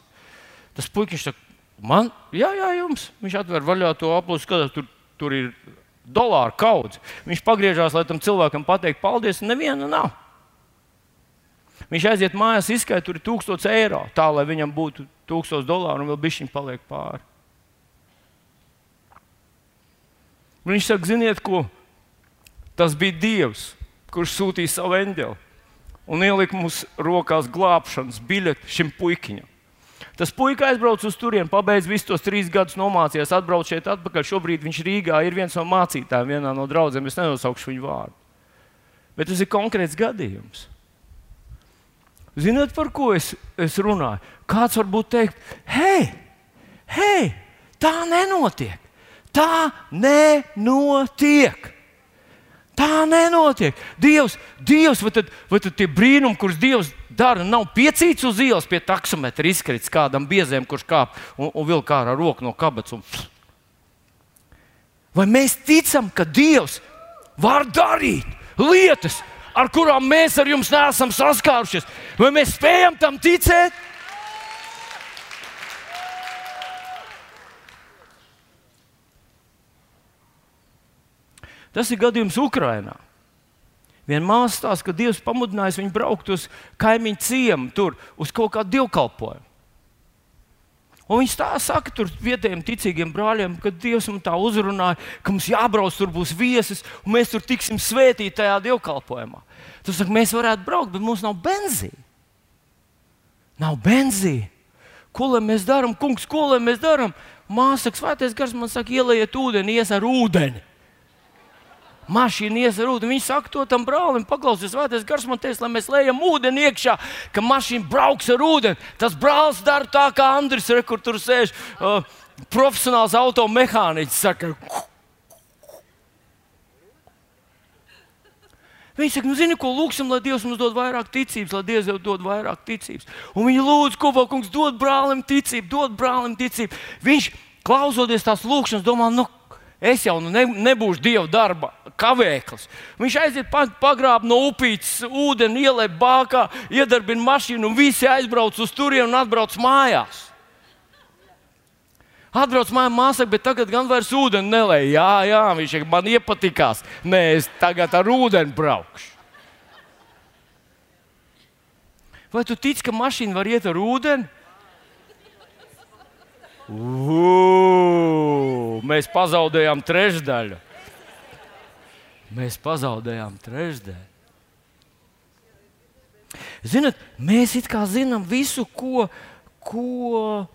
Tas puisis saka, man, jā, jā, jums. Viņš atver vaļā to aploku, skatās, tur, tur ir dolāru kaudze. Viņš pagriežās, lai tam cilvēkam pateiktu paldies, un neviena nav. Viņš aiziet mājās, izskaidro, tur ir 1000 eiro, tā lai viņam būtu 1000 dolāru un vēl bišķiņi paliek pāri. Viņš saka, ziniet, ko? Tas bija Dievs, kurš sūtīja savu eņģeli un ielika mums rokās glābšanas biļeti šim puikiņam. Tas puika aizbrauca uz turieni, pabeidza visus tos trīs gadus, nomācījās, atbrauc šeit atpakaļ. Šobrīd viņš Rīgā ir viens no mācītājiem, vienā no draugiem. Es nenosaukšu viņu vārdu. Bet tas ir konkrēts gadījums. Ziniet, par ko es, es runāju? Kāds varbūt teikt, hei, hei, tā nenotiek. Tā nenotiek. Tā nenotiek. Dievs, Dievs vai, tad, vai tad tie brīnumi, kurus Dievs dara, nav piecīts uz ielas pie taksometra izkrits kādam biezēm, kurš kāp un, un vilk ārā roku no kabatas. Un... Vai mēs ticam, ka Dievs var darīt lietas, ar kurām mēs ar jums neesam saskārušies? Vai mēs spējam tam ticēt? Tas ir gadījums Ukrajinā. Viena māsa stāsta, ka Dievs pamudinājis viņu braukt uz kaimiņu ciemu, tur uz kaut kādu dievkalpojumu. Un viņš tā saka, tur vietējiem ticīgiem brāļiem, ka Dievs man tā uzrunāja, ka mums jābrauc, tur būs viesis, un mēs tur tiksim svētīti tajā dievkalpojumā. Tas saka, mēs varētu braukt, bet mums nav benzīna. Nav benzīna. Ko lai mēs darām, kungs, ko lai mēs darām? Māsa svētais gars man saka, ielieciet ūdeni, ies ar ūdeni mašīna ies ar ūdeni. Viņš saka to tam brālim, paklausies, svētais gars man teica, lai mēs lejam ūdeni iekšā, ka mašīna brauks ar ūdeni. Tas brālis dara tā, kā Andris, re, kur tur sēž uh, profesionāls automehāniķis. Saka, Viņi saka, nu, zini, ko lūgsim, lai Dievs mums dod vairāk ticības, lai Dievs jau dod vairāk ticības. Un viņi lūdz, ko kungs dod brālim ticību, dod brālim ticību. Viņš, klausoties tās lūgšanas, domā, nu, es jau nu ne, nebūšu dieva darba kavēklis. Viņš aiziet pagrābt no upītes, ūdeni ielēp bākā, iedarbina mašīnu, un visi aizbrauc uz turieni un atbrauc mājās. Atbrauc mājās, māsa, bet tagad gan vairs ūdeni nelēja. Jā, jā, viņš man iepatikās. Nē, es tagad ar ūdeni braukšu. Vai tu tici, ka mašīna var iet ar ūdeni? Uu, mēs pazaudējām trešdaļu. Mēs pazaudējām trešdaļu. Ziniet, mēs it kā zinām visu, ko, ko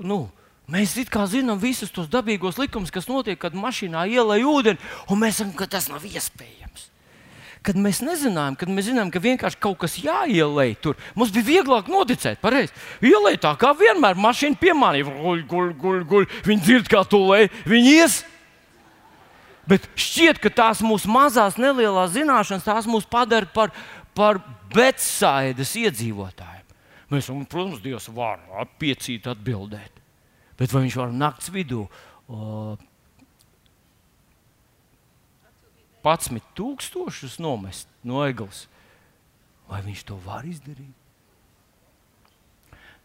nu, mēs it kā zinām visus tos dabīgos likumus, kas notiek, kad mašīnā ielai ūdeni, un mēs sakām, ka tas nav iespējams kad mēs nezinājām, kad mēs zinām, ka vienkārši kaut kas jāielēj tur. Mums bija vieglāk noticēt, pareizi. Ielēj tā kā vienmēr mašīna piemānīja, guļ, guļ, guļ, guļ. Viņi dzird, kā tu lej, viņi ies. Bet šķiet, ka tās mūsu mazās, nelielās zināšanas, tās mūs padara par, par Betsaidas iedzīvotājiem. Mēs, un, protams, Dievs var piecīt atbildēt. Bet vai viņš var naktas vidū uh, 11,000 nomest no eglis. Vai viņš to var izdarīt?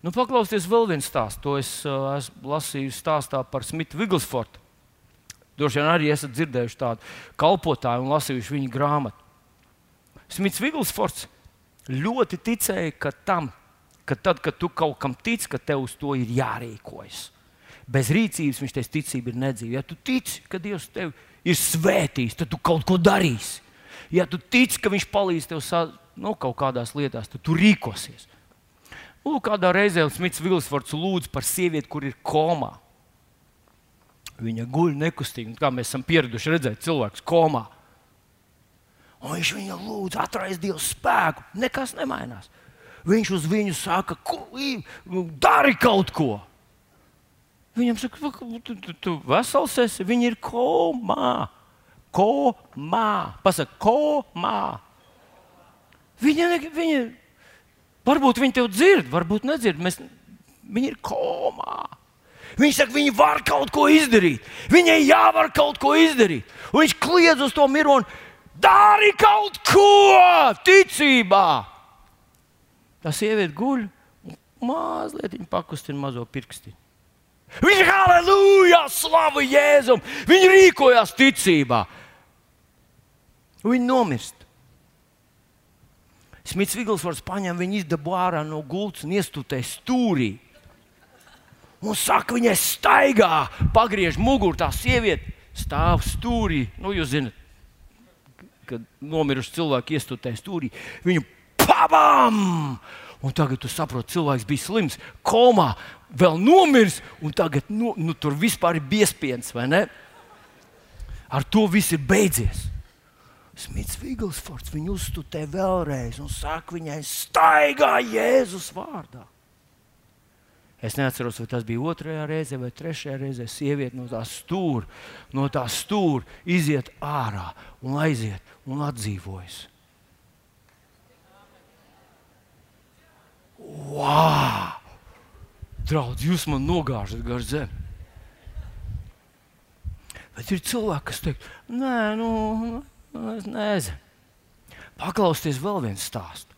Nu, paklausieties, vēl viens stāsts. To es uh, esmu lasījis stāstā par Smitu Viglsfortu. Droši vien arī esat dzirdējuši tādu kalpotāju un lasījuši viņa grāmatu. Smits Viglsforts ļoti ticēja, ka tam, ka tad, kad tu kaut kam tici, ka tev uz to ir jārīkojas. Bez rīcības viņš teica, ticība ir nedzīva. Ja tu tici, ka Dievs tevi ir svētījis, tad tu kaut ko darīsi. Ja tu tici, ka viņš palīdz tev nu, kaut kādās lietās, tad tu rīkosies. Lūk, kādā reizē Smits Vilsfords lūdz par sievieti, kur ir komā. Viņa guļ nekustīgi, kā mēs esam pieraduši redzēt, cilvēks komā. Un viņš viņu lūdz, atraist Dieva spēku. Nekas nemainās. Viņš uz viņu saka, dari kaut ko. Viņam saka, tu, tu, tu vesels esi, viņi ir komā. komā. Pasaka, komā. Viņa, viņa, varbūt viņi tev dzird, varbūt nedzird. Mēs, viņi ir komā. Viņi saka, viņi var kaut ko izdarīt. Viņai jāvar kaut ko izdarīt. Un viņš kliedz uz to mironi, dari kaut ko ticībā. Tā sieviete guļ un mazliet pakustina mazo pirksti. Viņa ir halleluja, slavu Jēzum! Viņa rīkojās ticībā. Viņa nomirst. Smits Viglsvārds paņem viņu izdabū ārā no gultas un iestutē stūrī. Un saka, viņai staigā, pagriež muguru, tā sieviete stāv stūrī. Nu, jūs zināt, kad nomiruši cilvēki iestutē stūrī, viņu pabam! Un tagad tu saproti, cilvēks bija slims, komā, vēl nomiris, un tagad nu, nu, tur vispār ir biespiens, vai ne? Ar to viss ir beidzies. Smits Viglsfords viņu uzstutē vēlreiz un saka viņai, staigā Jēzus vārdā. Es neatceros, vai tas bija otrajā reizē vai trešajā reizē. Sieviete no tā stūra, no tā stūra iziet ārā un aiziet un atdzīvojas. Wow! Draudz, jūs man nogāžat gar zemi. Bet ir cilvēki, kas teikt, nē, nu, nu es nezinu. Paklausieties vēl viens stāsts.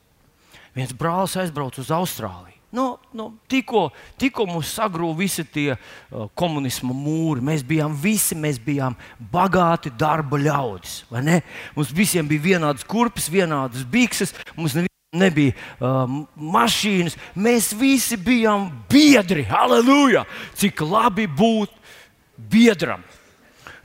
Viens brālis aizbrauca uz Austrāliju. Nu, nu, tikko, tikko mums sagrūva visi tie uh, komunisma mūri. Mēs bijām visi, mēs bijām bagāti darba ļaudis. Mums visiem bija vienādas kurpes, vienādas bikses. Mums nebija uh, mašīnas. Mēs visi bijām biedri. Halleluja! Cik labi būt biedram!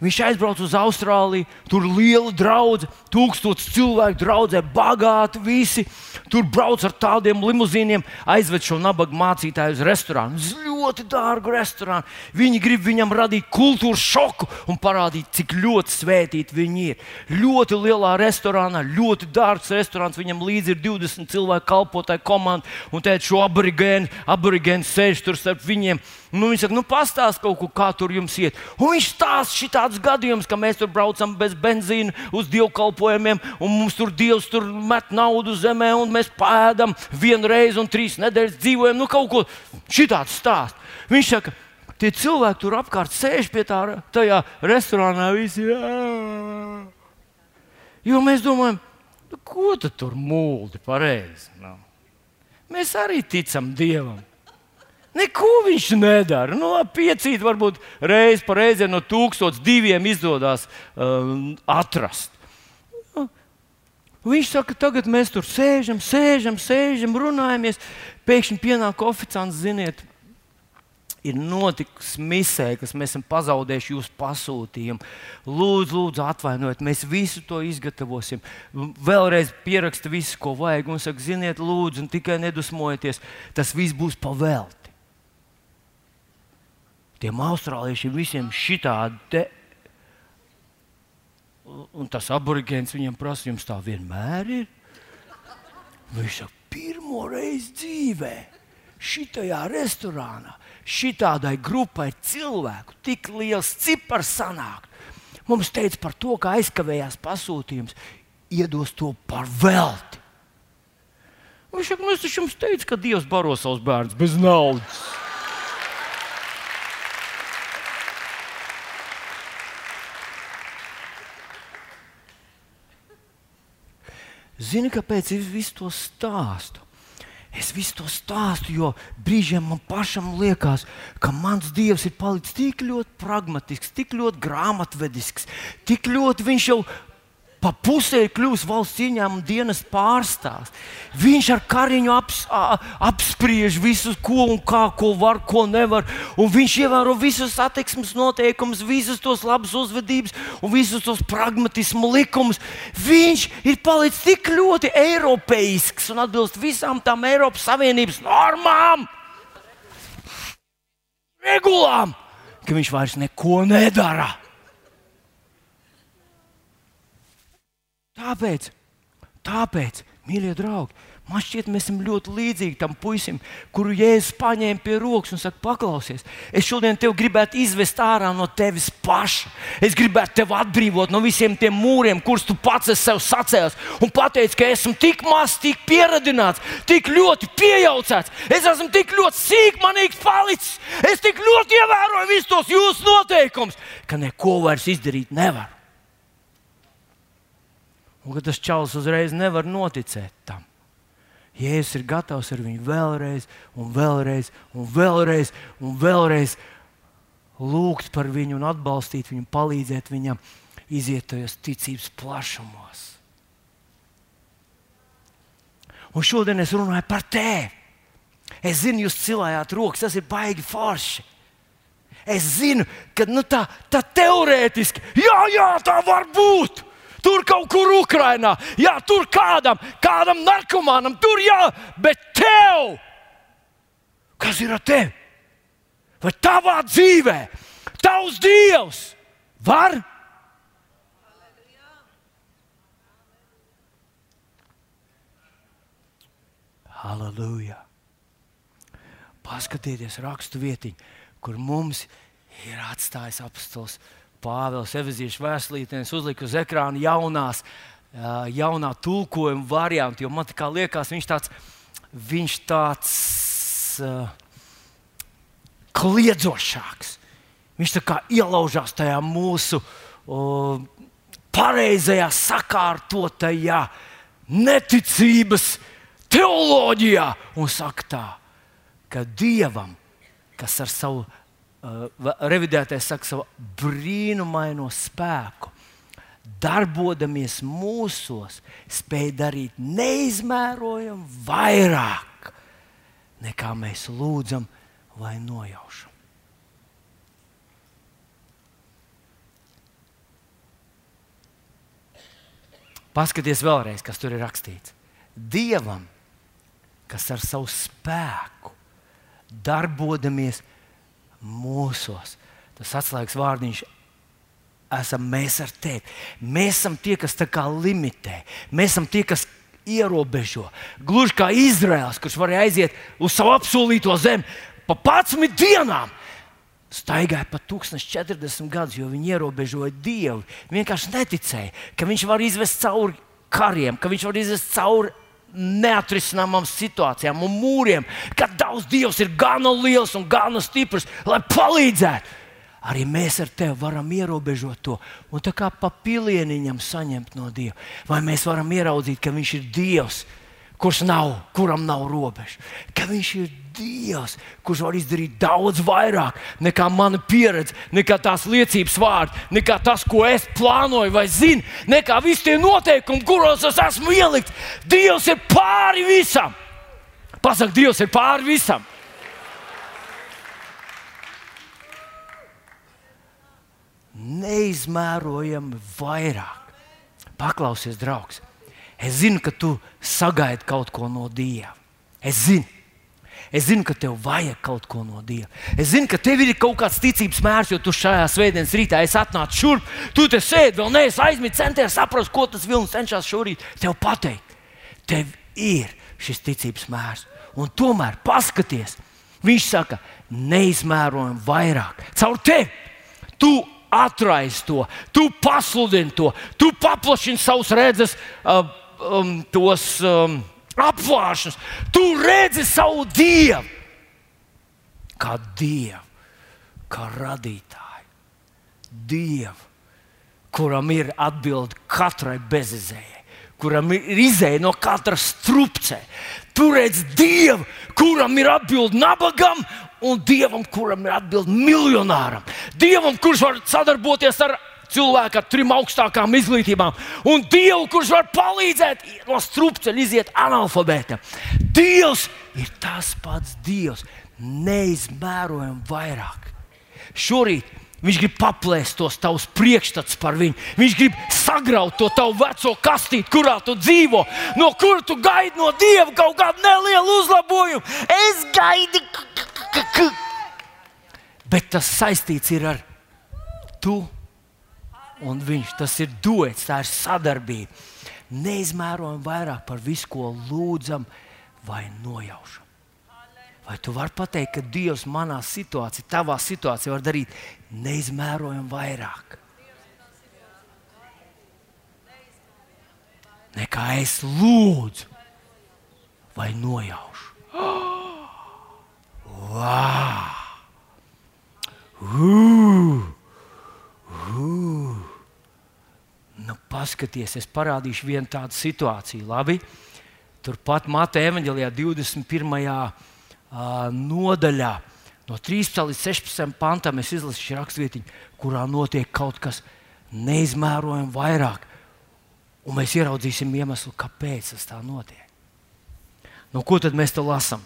Viņš aizbrauca uz Austrāliju, tur bija liela draudzene, tūkstoši cilvēku draudzē, bagāti visi. Tur brauc ar tādiem limuzīniem, aizved šo nabaga mācītāju uz restorānu. Uz ļoti dārgu restorānu. Viņi grib viņam radīt kultūras šoku un parādīt, cik ļoti svētīti viņi ir. Ļoti lielā restorānā, ļoti dārgs restorāns. Viņam līdzi ir 20 cilvēku kalpotāju komanda, un te šo aborigēnu, aborigēnu sēž tur starp viņiem. Nu, viņš saka, nu, pastāst kaut ko, kā tur jums iet. Un viņš stāsta šādus gadījumus, ka mēs tur braucam bez benzīna uz dievkalpojumiem, un mums tur dievs tur met naudu zemē, un mēs pēdam vienu reizi un trīs nedēļas dzīvojam. Nu, kaut ko šitāds stāst. Viņš saka, tie cilvēki tur apkārt sēž pie tā tajā restorānā. Visi, jā. jo mēs domājam, nu, ko tu tur mūldi pareizi. Nu. Mēs arī ticam Dievam. Neko viņš nedara. Nu, piecīt, varbūt reiz pa reizē no tūkstotis diviem izdodas um, atrast. Nu, viņš saka, tagad mēs tur sēžam, sēžam, sēžam, runājamies. Pēkšņi pienāk oficiāls, ziniet, ir notikusi misē, kas mēs esam pazaudējuši jūsu pasūtījumu. Lūdzu, lūdzu, atvainojiet, mēs visu to izgatavosim. Vēlreiz pieraksta visu, ko vajag. Un saka, ziniet, lūdzu, tikai nedusmojieties, tas viss būs pavēlts tiem austrāliešiem visiem šitādi. Un tas aborigēns viņam prasa, jums tā vienmēr ir. Viņš saka, pirmo reizi dzīvē, šitajā restorānā, šitādai grupai cilvēku, tik liels cipars sanāk. Mums teica par to, ka aizkavējās pasūtījums, iedos to par velti. Viņš saka, nu es jums teicu, ka Dievs baro savus bērnus bez naudas. Zini, kāpēc es visu to stāstu? Es visu to stāstu, jo brīžiem man pašam liekas, ka mans dievs ir palicis tik ļoti pragmatisks, tik ļoti grāmatvedisks, tik ļoti viņš jau pa pusē ir kļuvis valsts ieņēmuma dienas pārstāvs. Viņš ar kariņu aps, a, apspriež visu, ko un kā, ko var, ko nevar. Un viņš ievēro visus attieksmes noteikumus, visus tos labus uzvedības un visus tos pragmatismu likumus. Viņš ir palicis tik ļoti eiropeisks un atbilst visām tām Eiropas Savienības normām, regulām, ka viņš vairs neko nedara. Tāpēc, tāpēc Mīļie draugi, Man šķiet, mēs esam ļoti līdzīgi tam puisim, kuru jēzus paņēma pie rokas un saka, paklausies, es šodien tevi gribētu izvest ārā no tevis paša. Es gribētu tevi atbrīvot no visiem tiem mūriem, kurus tu pats esi sev sacēlis. Un pateici, ka esmu tik maz, tik pieradināts, tik ļoti piejaucēts. Es esmu tik ļoti sīkmanīgs palicis. Es tik ļoti ievēroju visus tos jūsu noteikumus, ka neko vairs izdarīt nevaru. Un tas čalis uzreiz nevar noticēt tam. Jēzus ir gatavs ar viņu vēlreiz, un vēlreiz, un vēlreiz, un vēlreiz lūgt par viņu, un atbalstīt viņu, palīdzēt viņam iziet tajos ticības plašumos. Un šodien es runāju par tevi. Es zinu, jūs cilājāt rokas, tas ir baigi forši. Es zinu, ka nu, tā, tā teorētiski, jā, jā, tā var būt tur kaut kur Ukrajinā, jā, tur kādam, kādam narkomānam, tur jā, bet tev, kas ir ar tevi? Vai tavā dzīvē, tavs dievs var? Halleluja! Paskatieties, rakstu vietiņu, kur mums ir atstājis apstāsts Pāvils Eveziešu vēstulītēs uzlika uz ekrāna jaunās, jaunā tulkojuma variantu, jo man liekas, viņš tāds, viņš tāds uh, kliedzošāks. Viņš tā kā ielaužās tajā mūsu uh, pareizajā, sakārtotajā neticības teoloģijā un saka tā, ka Dievam, kas ar savu revidētais saka, savu brīnumaino spēku. Darbodamies mūsos, spēj darīt neizmērojami vairāk nekā mēs lūdzam vai nojaušam. Paskaties vēlreiz, kas tur ir rakstīts. Dievam, kas ar savu spēku darbodamies mūsos. Tas atslēgas vārdiņš esam mēs ar tevi. Mēs esam tie, kas tā kā limitē, mēs esam tie, kas ierobežo. Gluži kā Izraels, kurš varēja aiziet uz savu apsolīto zemi pa 11 dienām. Staigāja pa 1040 gadus, jo viņi ierobežoja Dievu. Viņi vienkārši neticēja, ka Viņš var izvest cauri kariem, ka Viņš var izvest cauri neatrisināmām situācijām un mūriem, kad daudz Dievs ir gana liels un gana stiprs, lai palīdzētu. Arī mēs ar tevi varam ierobežot to un tā kā pa pilieniņam saņemt no Dieva. Vai mēs varam ieraudzīt, ka Viņš ir Dievs, kurš nav, kuram nav robežu. Ka viņš ir Dievs, kurš var izdarīt daudz vairāk nekā mana pieredze, nekā tās liecības vārdi, nekā tas, ko es plānoju vai zinu, nekā visi tie noteikumi, kuros es esmu ielikts. Dievs ir pāri visam. Pasaka, Dievs ir pāri visam. Neizmērojami vairāk. Paklausies, draugs! Es zinu, ka tu sagaidi kaut ko no Dieva. Es zinu. Es zinu, ka tev vajag kaut ko no Dieva. Es zinu, ka tev ir kaut kāds ticības mērs, jo tu šajā svētdienas rītā esi atnācis šurp. Tu te sēdi, vēl neesi aizmirsis, centies saprast, ko tas vilnis cenšas šorīt tev pateikt. Tev ir šis ticības mērs. Un tomēr paskaties, viņš saka, neizmērojami vairāk. Caur tevi tu atraisi to, tu pasludini to, tu paplašini savus redzes. Uh, um, tos um, apvāršanas. Tu redzi savu dievu kā dievu, kā radītāju. Dievu, kuram ir atbilde katrai bezizējai, kuram ir izēja no katras strupcē. Tu redzi dievu, kuram ir atbilde nabagam un dievam, kuram ir atbilde miljonāram. Dievam, kurš var sadarboties ar cilvēku ar trim augstākām izglītībām, un Dievu, kurš var palīdzēt no strupceļa iziet analfabētam. Dievs ir tas pats Dievs, neizmērojami vairāk. Šorīt Viņš grib paplēst tos tavus priekšstats par viņu. Viņš grib sagraut to tavu veco kastīti, kurā tu dzīvo, no kura tu gaidi no dieva kaut kādu nelielu uzlabojumu. Es gaidu, bet tas saistīts ar tu un viņš. Tas ir duets, tā ir sadarbība. neizmērojami vairāk par visu, ko lūdzam vai nojaušam. Vai tu vari pateikt, ka Dievs manā situācijā, tavā situācijā var darīt neizmērojami vairāk? Nekā es lūdzu vai nojaušu. [GASPS] Wow! Uh! Uh! Nu, paskaties, es parādīšu vienu tādu situāciju. Labi? Turpat Mateja evanģelijā 21 nodaļā, no 13 līdz 16 pantam, es izlasīšu raksturvietiņu, kurā notiek kaut kas neizmērojami vairāk. Un mēs ieraudzīsim iemeslu, kāpēc tas tā notiek. Nu, ko tad mēs te lasām?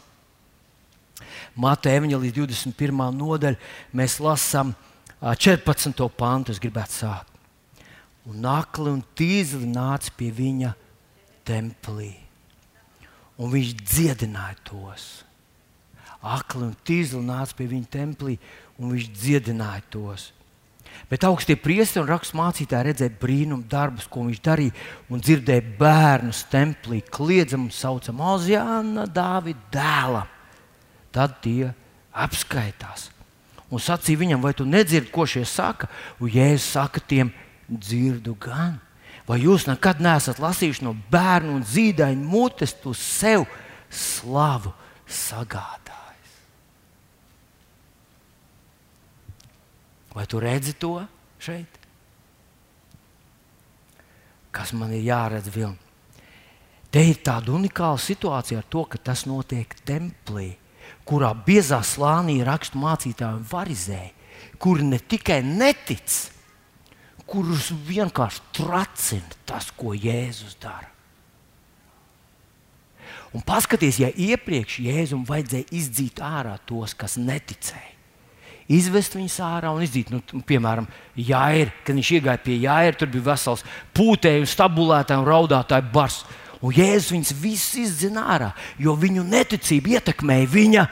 Mateja Evanģelijas 21. nodaļa, mēs lasām 14. pantu. Es gribētu sākt. Un akli un tīzli nāca pie viņa templī, un viņš dziedināja tos akli un tīzli nāca pie viņa templī, un viņš dziedināja tos. Bet augstie priesteri un raksturmācītāji redzēja brīnumu darbus, ko viņš darīja, un dzirdēja bērnus templī, kliedzam un saucam Ozjāna, Dāvida dēla. Tad tie apskaitās un sacīja viņam, vai tu nedzirdi, ko šie saka? Un Jēzus saka tiem, dzirdu gan. Vai jūs nekad neesat lasījuši no bērnu un zīdaiņa mutes, tu sev slavu sagādi? Vai tu redzi to šeit? Kas man ir jāredz vilni? Te ir tāda unikāla situācija ar to, ka tas notiek templī, kurā biezā slānī rakstu mācītāji un varizēji, kuri ne tikai netic, kurus vienkārši tracina tas, ko Jēzus dara. Un paskatieties, ja iepriekš Jēzum vajadzēja izdzīt ārā tos, kas neticēja izvest viņus ārā un izdzīt. Nu, piemēram, Jāir, kad viņš iegāja pie Jāira, tur bija vesels pūtēju, stabulētāju un raudātāju bars. Un Jēzus viņus visus izdzina ārā, jo viņu neticība ietekmēja viņa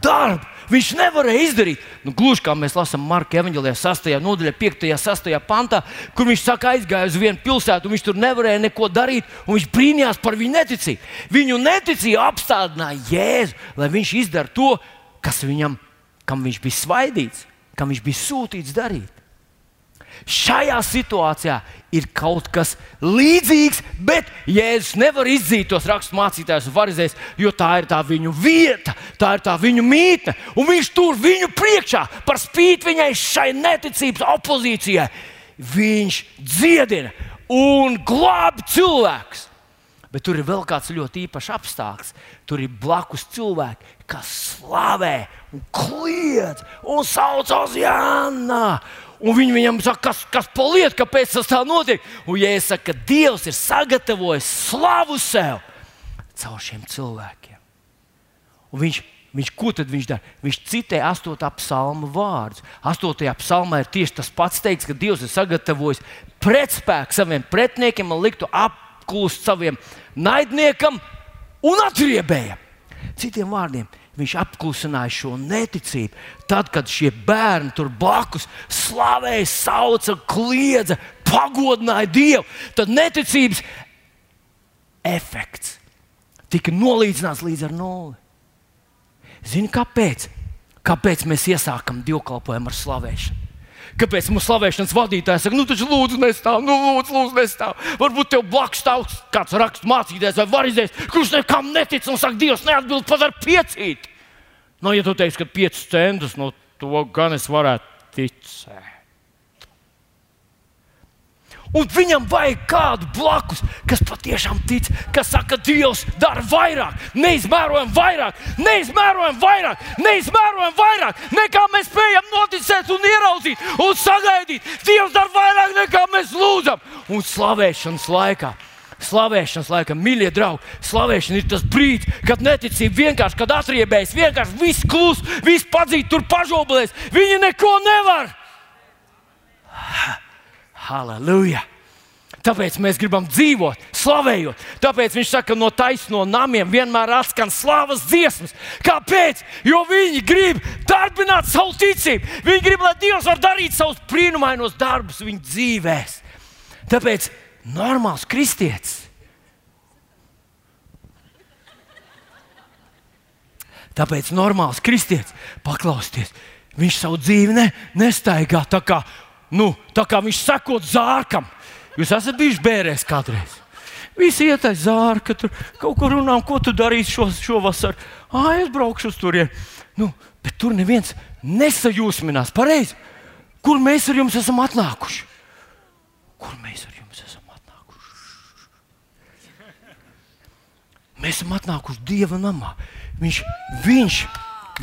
darbu. Viņš nevarēja izdarīt. Nu, gluži kā mēs lasām Marka evanģēlijā, 6. nodaļā, 5. un 6. pantā, kur viņš saka, aizgāja uz vienu pilsētu, un viņš tur nevarēja neko darīt, un viņš brīnījās par viņu neticību. Viņu neticība apstādināja Jēzu, lai viņš izdara to, kas viņam kam viņš bija svaidīts, kam viņš bija sūtīts darīt. Šajā situācijā ir kaut kas līdzīgs, bet Jēzus nevar izdzīt tos raksturmācītājus un varizējus, jo tā ir tā viņu vieta, tā ir tā viņu mītne. Un viņš tur viņu priekšā, par spīti viņai šai neticības opozīcijai, viņš dziedina un glābi cilvēkus. Bet tur ir vēl kāds ļoti īpašs apstākļs. Tur ir blakus cilvēki, kas slavē, un kliedz un sauc uz Jānu. Un viņi viņam saka, kas, kas paliek, kāpēc tas tā notiek. Un ja es saku, ka Dievs ir sagatavojis slavu sev caur šiem cilvēkiem. Un viņš, viņš, ko tad viņš dara? Viņš citē 8. psalma vārdus. 8. psalmā ir tieši tas pats teikts, ka Dievs ir sagatavojis pretspēku saviem pretiniekiem un liktu apklust saviem naidniekam un atriebējam. Citiem vārdiem, viņš apklusināja šo neticību. Tad, kad šie bērni tur blakus slavēja, sauca, kliedza, pagodināja Dievu, tad neticības efekts tika nolīdzināts līdz ar nulli. Zini, kāpēc? Kāpēc mēs iesākam dievkalpojumu ar slavēšanu? Kāpēc mums slavēšanas vadītājs saka, nu, taču lūdzu, nestāv, nu, lūdzu, lūdzu nestāv. Varbūt tev blakus stāv kāds rakstu mācītājs vai varizējs, kurš nekam netic un saka, Dievs neatbild pat ar piecīt. Nu, ja tu teiksi, ka piecus centus, no nu, to gan es varētu ticēt. Un viņam vajag kādu blakus, kas patiešām tic, kas saka, ka Dievs dara vairāk, neizmērojami vairāk, neizmērojami vairāk, neizmērojami vairāk, nekā mēs spējam noticēt un ieraudzīt un sagaidīt. Dievs dara vairāk nekā mēs lūdzam. Un slavēšanas laikā. Slavēšanas laikā, mīļie draugi, slavēšana ir tas brīdis, kad neticība vienkārši, kad atriebējas, vienkārši viss klūs, viss padzīt, tur pažobelēs. Viņi neko nevar. Halleluja! Tāpēc mēs gribam dzīvot, slavējot. Tāpēc viņš saka, no taisno namiem vienmēr atskan slavas dziesmas. Kāpēc? Jo viņi grib darbināt savu ticību. Viņi grib, lai Dievs var darīt savus brīnumainos darbus viņu dzīvēm. Tāpēc normāls kristietis. Tāpēc normāls kristietis paklausties. Viņš savu dzīvi ne, nestaigā tā kā, nu, tā kā viņš sakot zārkam. Jūs esat bijuši bērēs kādreiz. Visi iet aiz zārka, tur kaut kur runā, ko tu darīsi šo, šovasar. Ai, es braukšu uz turieni. Nu, bet tur neviens nesajūsminās. Pareizi. Kur mēs ar jums esam atnākuši? Kur mēs ar jums? Mēs esam atnākuši Dieva namā. Viņš, viņš,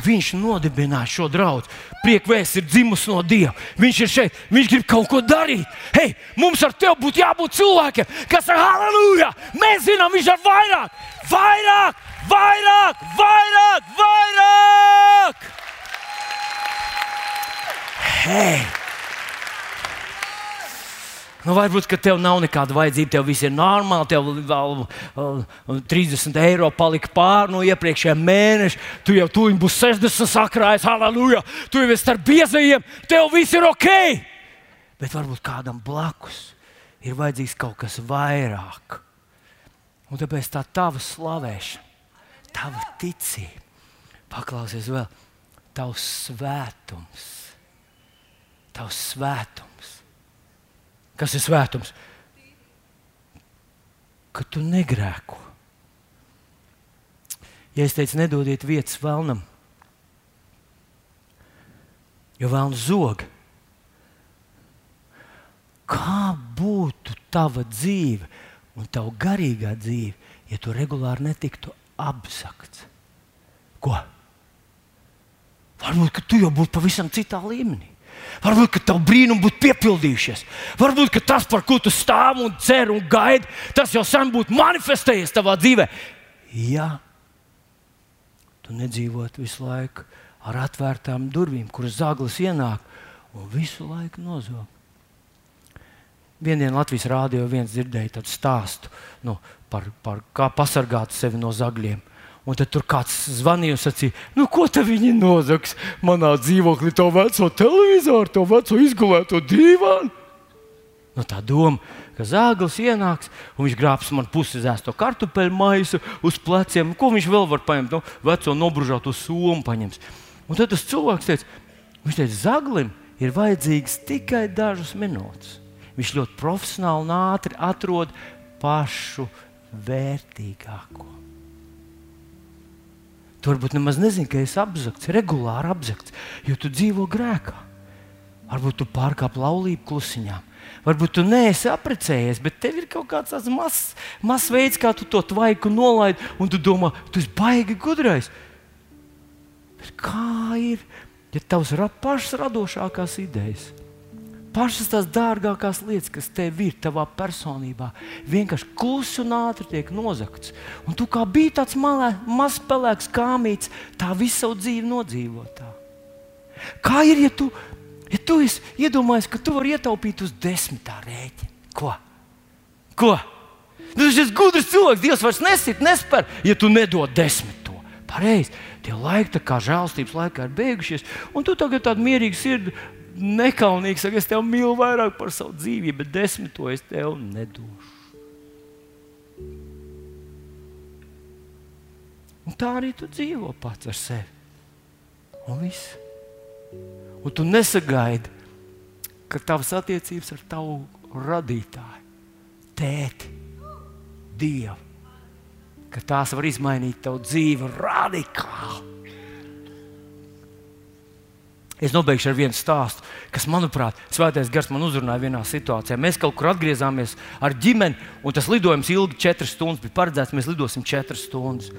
viņš nodibināja šo draugu. Priekvēsts ir dzimis no Dieva. Viņš ir šeit, viņš grib kaut ko darīt. Hei, mums ar tevi būtu jābūt cilvēkiem, kas ir halleluja! Mēs zinām, viņš ir vairāk, vairāk, vairāk, vairāk, vairāk! Hei! Nu, varbūt, ka tev nav nekāda vajadzība, tev viss ir normāli, tev vēl uh, 30 eiro palika pāri no iepriekšējā mēneša, tu jau tuliņ būs 60 sakrājis, halleluja, tu jau esi starp biezajiem, tev viss ir ok. Bet varbūt kādam blakus ir vajadzīgs kaut kas vairāk. Un tāpēc tā tava slavēšana, tava ticība, paklausies vēl, tavs svētums tavs svētums. Kas ir svētums? Ka tu negrēko. Ja es teicu, nedodiet vietas vēlnam, jo vēlams zog. Kā būtu tava dzīve un tava garīgā dzīve, ja tu regulāri netiktu apzakts? Ko? Varbūt tu jau būtu pavisam citā līmenī. Varbūt tā brīnumi būtu piepildījušies. Varbūt tas, par ko tu stāv un cer un gaidi, tas jau sen būtu manifestējies tavā dzīvē. Ja tu nedzīvotu visu laiku ar atvērtām durvīm, kuras zaglis ienāk un visu laiku nozog. Vienā Latvijas rādio viens dzirdēja tādu stāstu nu, par, par kā pasargāt sevi no zagļiem. Un tad tur kāds zvanīja un sacīja, nu, ko te viņi nozags manā dzīvoklī, to veco televizoru, to veco izgulēto dīvānu. Nu, tā doma, ka zāģis ienāks un viņš grābs man pusi zēsto kartupeļu maisu uz pleciem. Ko viņš vēl var paņemt? Nu, veco nobružāto somu paņems. Un tad tas cilvēks teica, viņš teica, zaglim ir vajadzīgs tikai dažas minūtes. Viņš ļoti profesionāli un ātri atrod pašu vērtīgāko. Tu varbūt nemaz nezini, ka esi apzakts, regulāri apzakts, jo tu dzīvo grēkā. Varbūt tu pārkāp laulību klusiņā. Varbūt tu neesi apprecējies, bet tev ir kaut kāds mazs maz veids, kā tu to tvaiku nolaidi, un tu domā, tu esi baigi gudrais. Bet kā ir, ja tavs ir pašas radošākās idejas? Pašas tās dārgākās lietas, kas tev ir tavā personībā, vienkārši klusi un ātri tiek nozagts. Un tu kā biji tāds mazs pelēks kāmīts, tā visu savu dzīvi nodzīvotā. Kā ir, ja tu, ja tu iedomājies, ka tu vari ietaupīt uz desmitā rēķina? Ko? Ko? Nu, ir gudrs cilvēks. Dievs vairs nesit, nespēr, ja tu nedod desmito. Pareizi. Tie laiki, kā žēlstības laikā, ir beigušies. Un tu tagad tādu mierīgu sirdi nekaunīgi saka, es tevi mīlu vairāk par savu dzīvību, bet desmito es tev nedošu. Un tā arī tu dzīvo pats ar sevi. Un viss. Un tu nesagaidi, ka tavas attiecības ar tavu radītāju, tēti, Dievu, ka tās var izmainīt tavu dzīvi radikāli. Es nobeigšu ar vienu stāstu, kas, manuprāt, Svētais Gars man uzrunāja vienā situācijā. Mēs kaut kur atgriezāmies ar ģimeni, un tas lidojums ilgi četras stundas. Bija paredzēts, mēs lidosim četras stundas.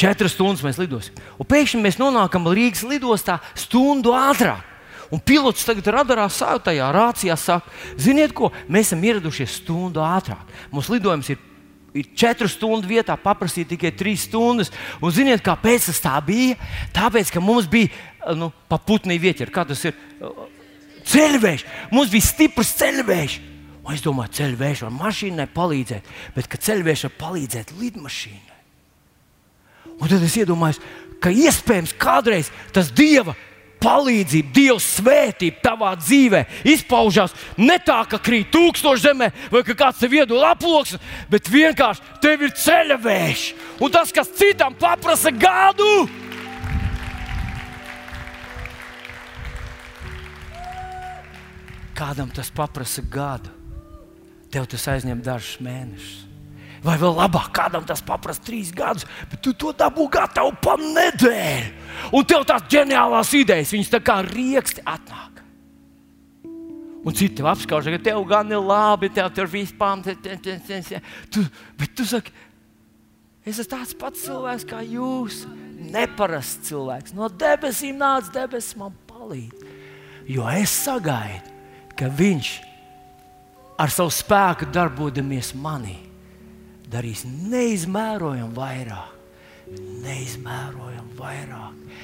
Četras stundas mēs lidosim. Un pēkšņi mēs nonākam Rīgas lidostā stundu ātrāk. Un pilots tagad radarā sāktajā rācijā saka, ziniet, ko mēs esam ieradušies stundu ātrāk. Mums lidojums ir ir četru stundu vietā paprasīt tikai trīs stundas. Un ziniet, kāpēc tas tā bija? Tāpēc, ka mums bija nu, pa putnī vieķer, kā tas ir ceļvējš. Mums bija stiprs ceļvējš. Un es domāju, ceļvējš var mašīnai palīdzēt, bet ka ceļvējš var palīdzēt lidmašīnai. Un tad es iedomājos, ka iespējams kādreiz tas dieva palīdzība, Dieva svētība tavā dzīvē izpaužās ne tā, ka krīt tūkstoši zemē, vai ka kāds tev iedod aploksni, bet vienkārši tev ir ceļavējš. Un tas, kas citam paprasa gadu, Kādam tas prasa gadu, tev tas aizņem dažus mēnešus. Vai vēl labāk, kādam tas prasa trīs gadus, bet tu to dabū gatavu pa nedēļu. Un tev tās ģeniālās idejas, viņas tā kā rieksti atnāk. Un citi tev apskauž, ka tev gan ir labi, tev tur viss pamats. Bet tu saki, es esmu tāds pats cilvēks kā jūs. Neparasts cilvēks. No debesīm nāca debesis man palīdz. Jo es sagaidu, ka viņš ar savu spēku darbojamies manī darīs neizmērojami vairāk. Neizmērojami vairāk.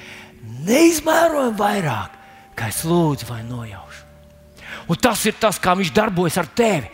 Neizmērojami vairāk, kā es lūdzu vai nojaušu. Un tas ir tas, kā viņš darbojas ar tevi.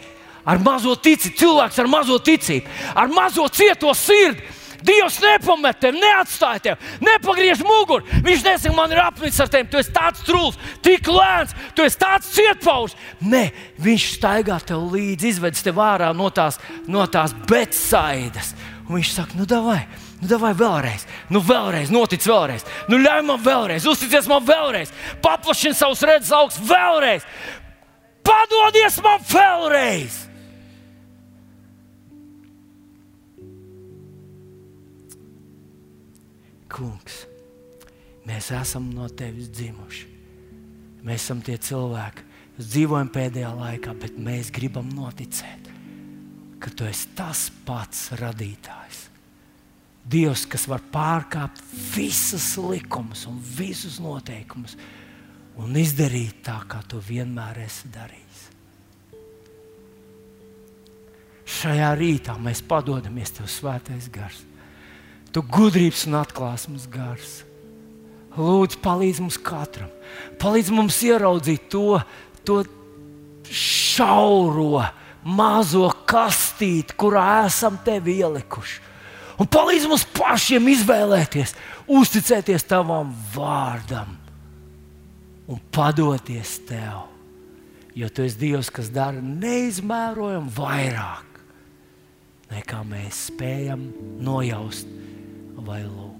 Ar mazo ticību, cilvēks ar mazo ticību, ar mazo cieto sirdi. Dievs nepamet tevi, neatstāja tevi, nepagriež muguru. Viņš nesaka, man ir apnicis ar tevi, tu esi tāds trūls, tik lēns, tu esi tāds cietpaus. Nē, viņš staigā tev līdzi, izvedis tev ārā no tās, no tās betsaidas. Un viņš saka, nu, davai, nu, davai vēlreiz, nu, vēlreiz, notic vēlreiz, nu, ļauj man vēlreiz, uzticies man vēlreiz, paplašini savus redzes augstus vēlreiz, padodies man vēlreiz! Kungs, mēs esam no tevis dzimuši. Mēs esam tie cilvēki, kas dzīvojam pēdējā laikā, bet mēs gribam noticēt, ka tu esi tas pats radītājs. Dievs, kas var pārkāpt visas likumus un visus noteikumus un izdarīt tā, kā tu vienmēr esi darījis. Šajā rītā mēs padodamies Tev, Svētais Gars. Tu gudrības un atklāsmes gars. Lūdzu, palīdzi mums katram. Palīdzi mums ieraudzīt to, to šauro, mazo kastīti, kurā esam tevi ielikuši. Un palīdzi mums pašiem izvēlēties, uzticēties tavam vārdam un padoties tev. Jo tu esi Dievs, kas dara neizmērojami vairāk nekā mēs spējam nojaust vai lūgt.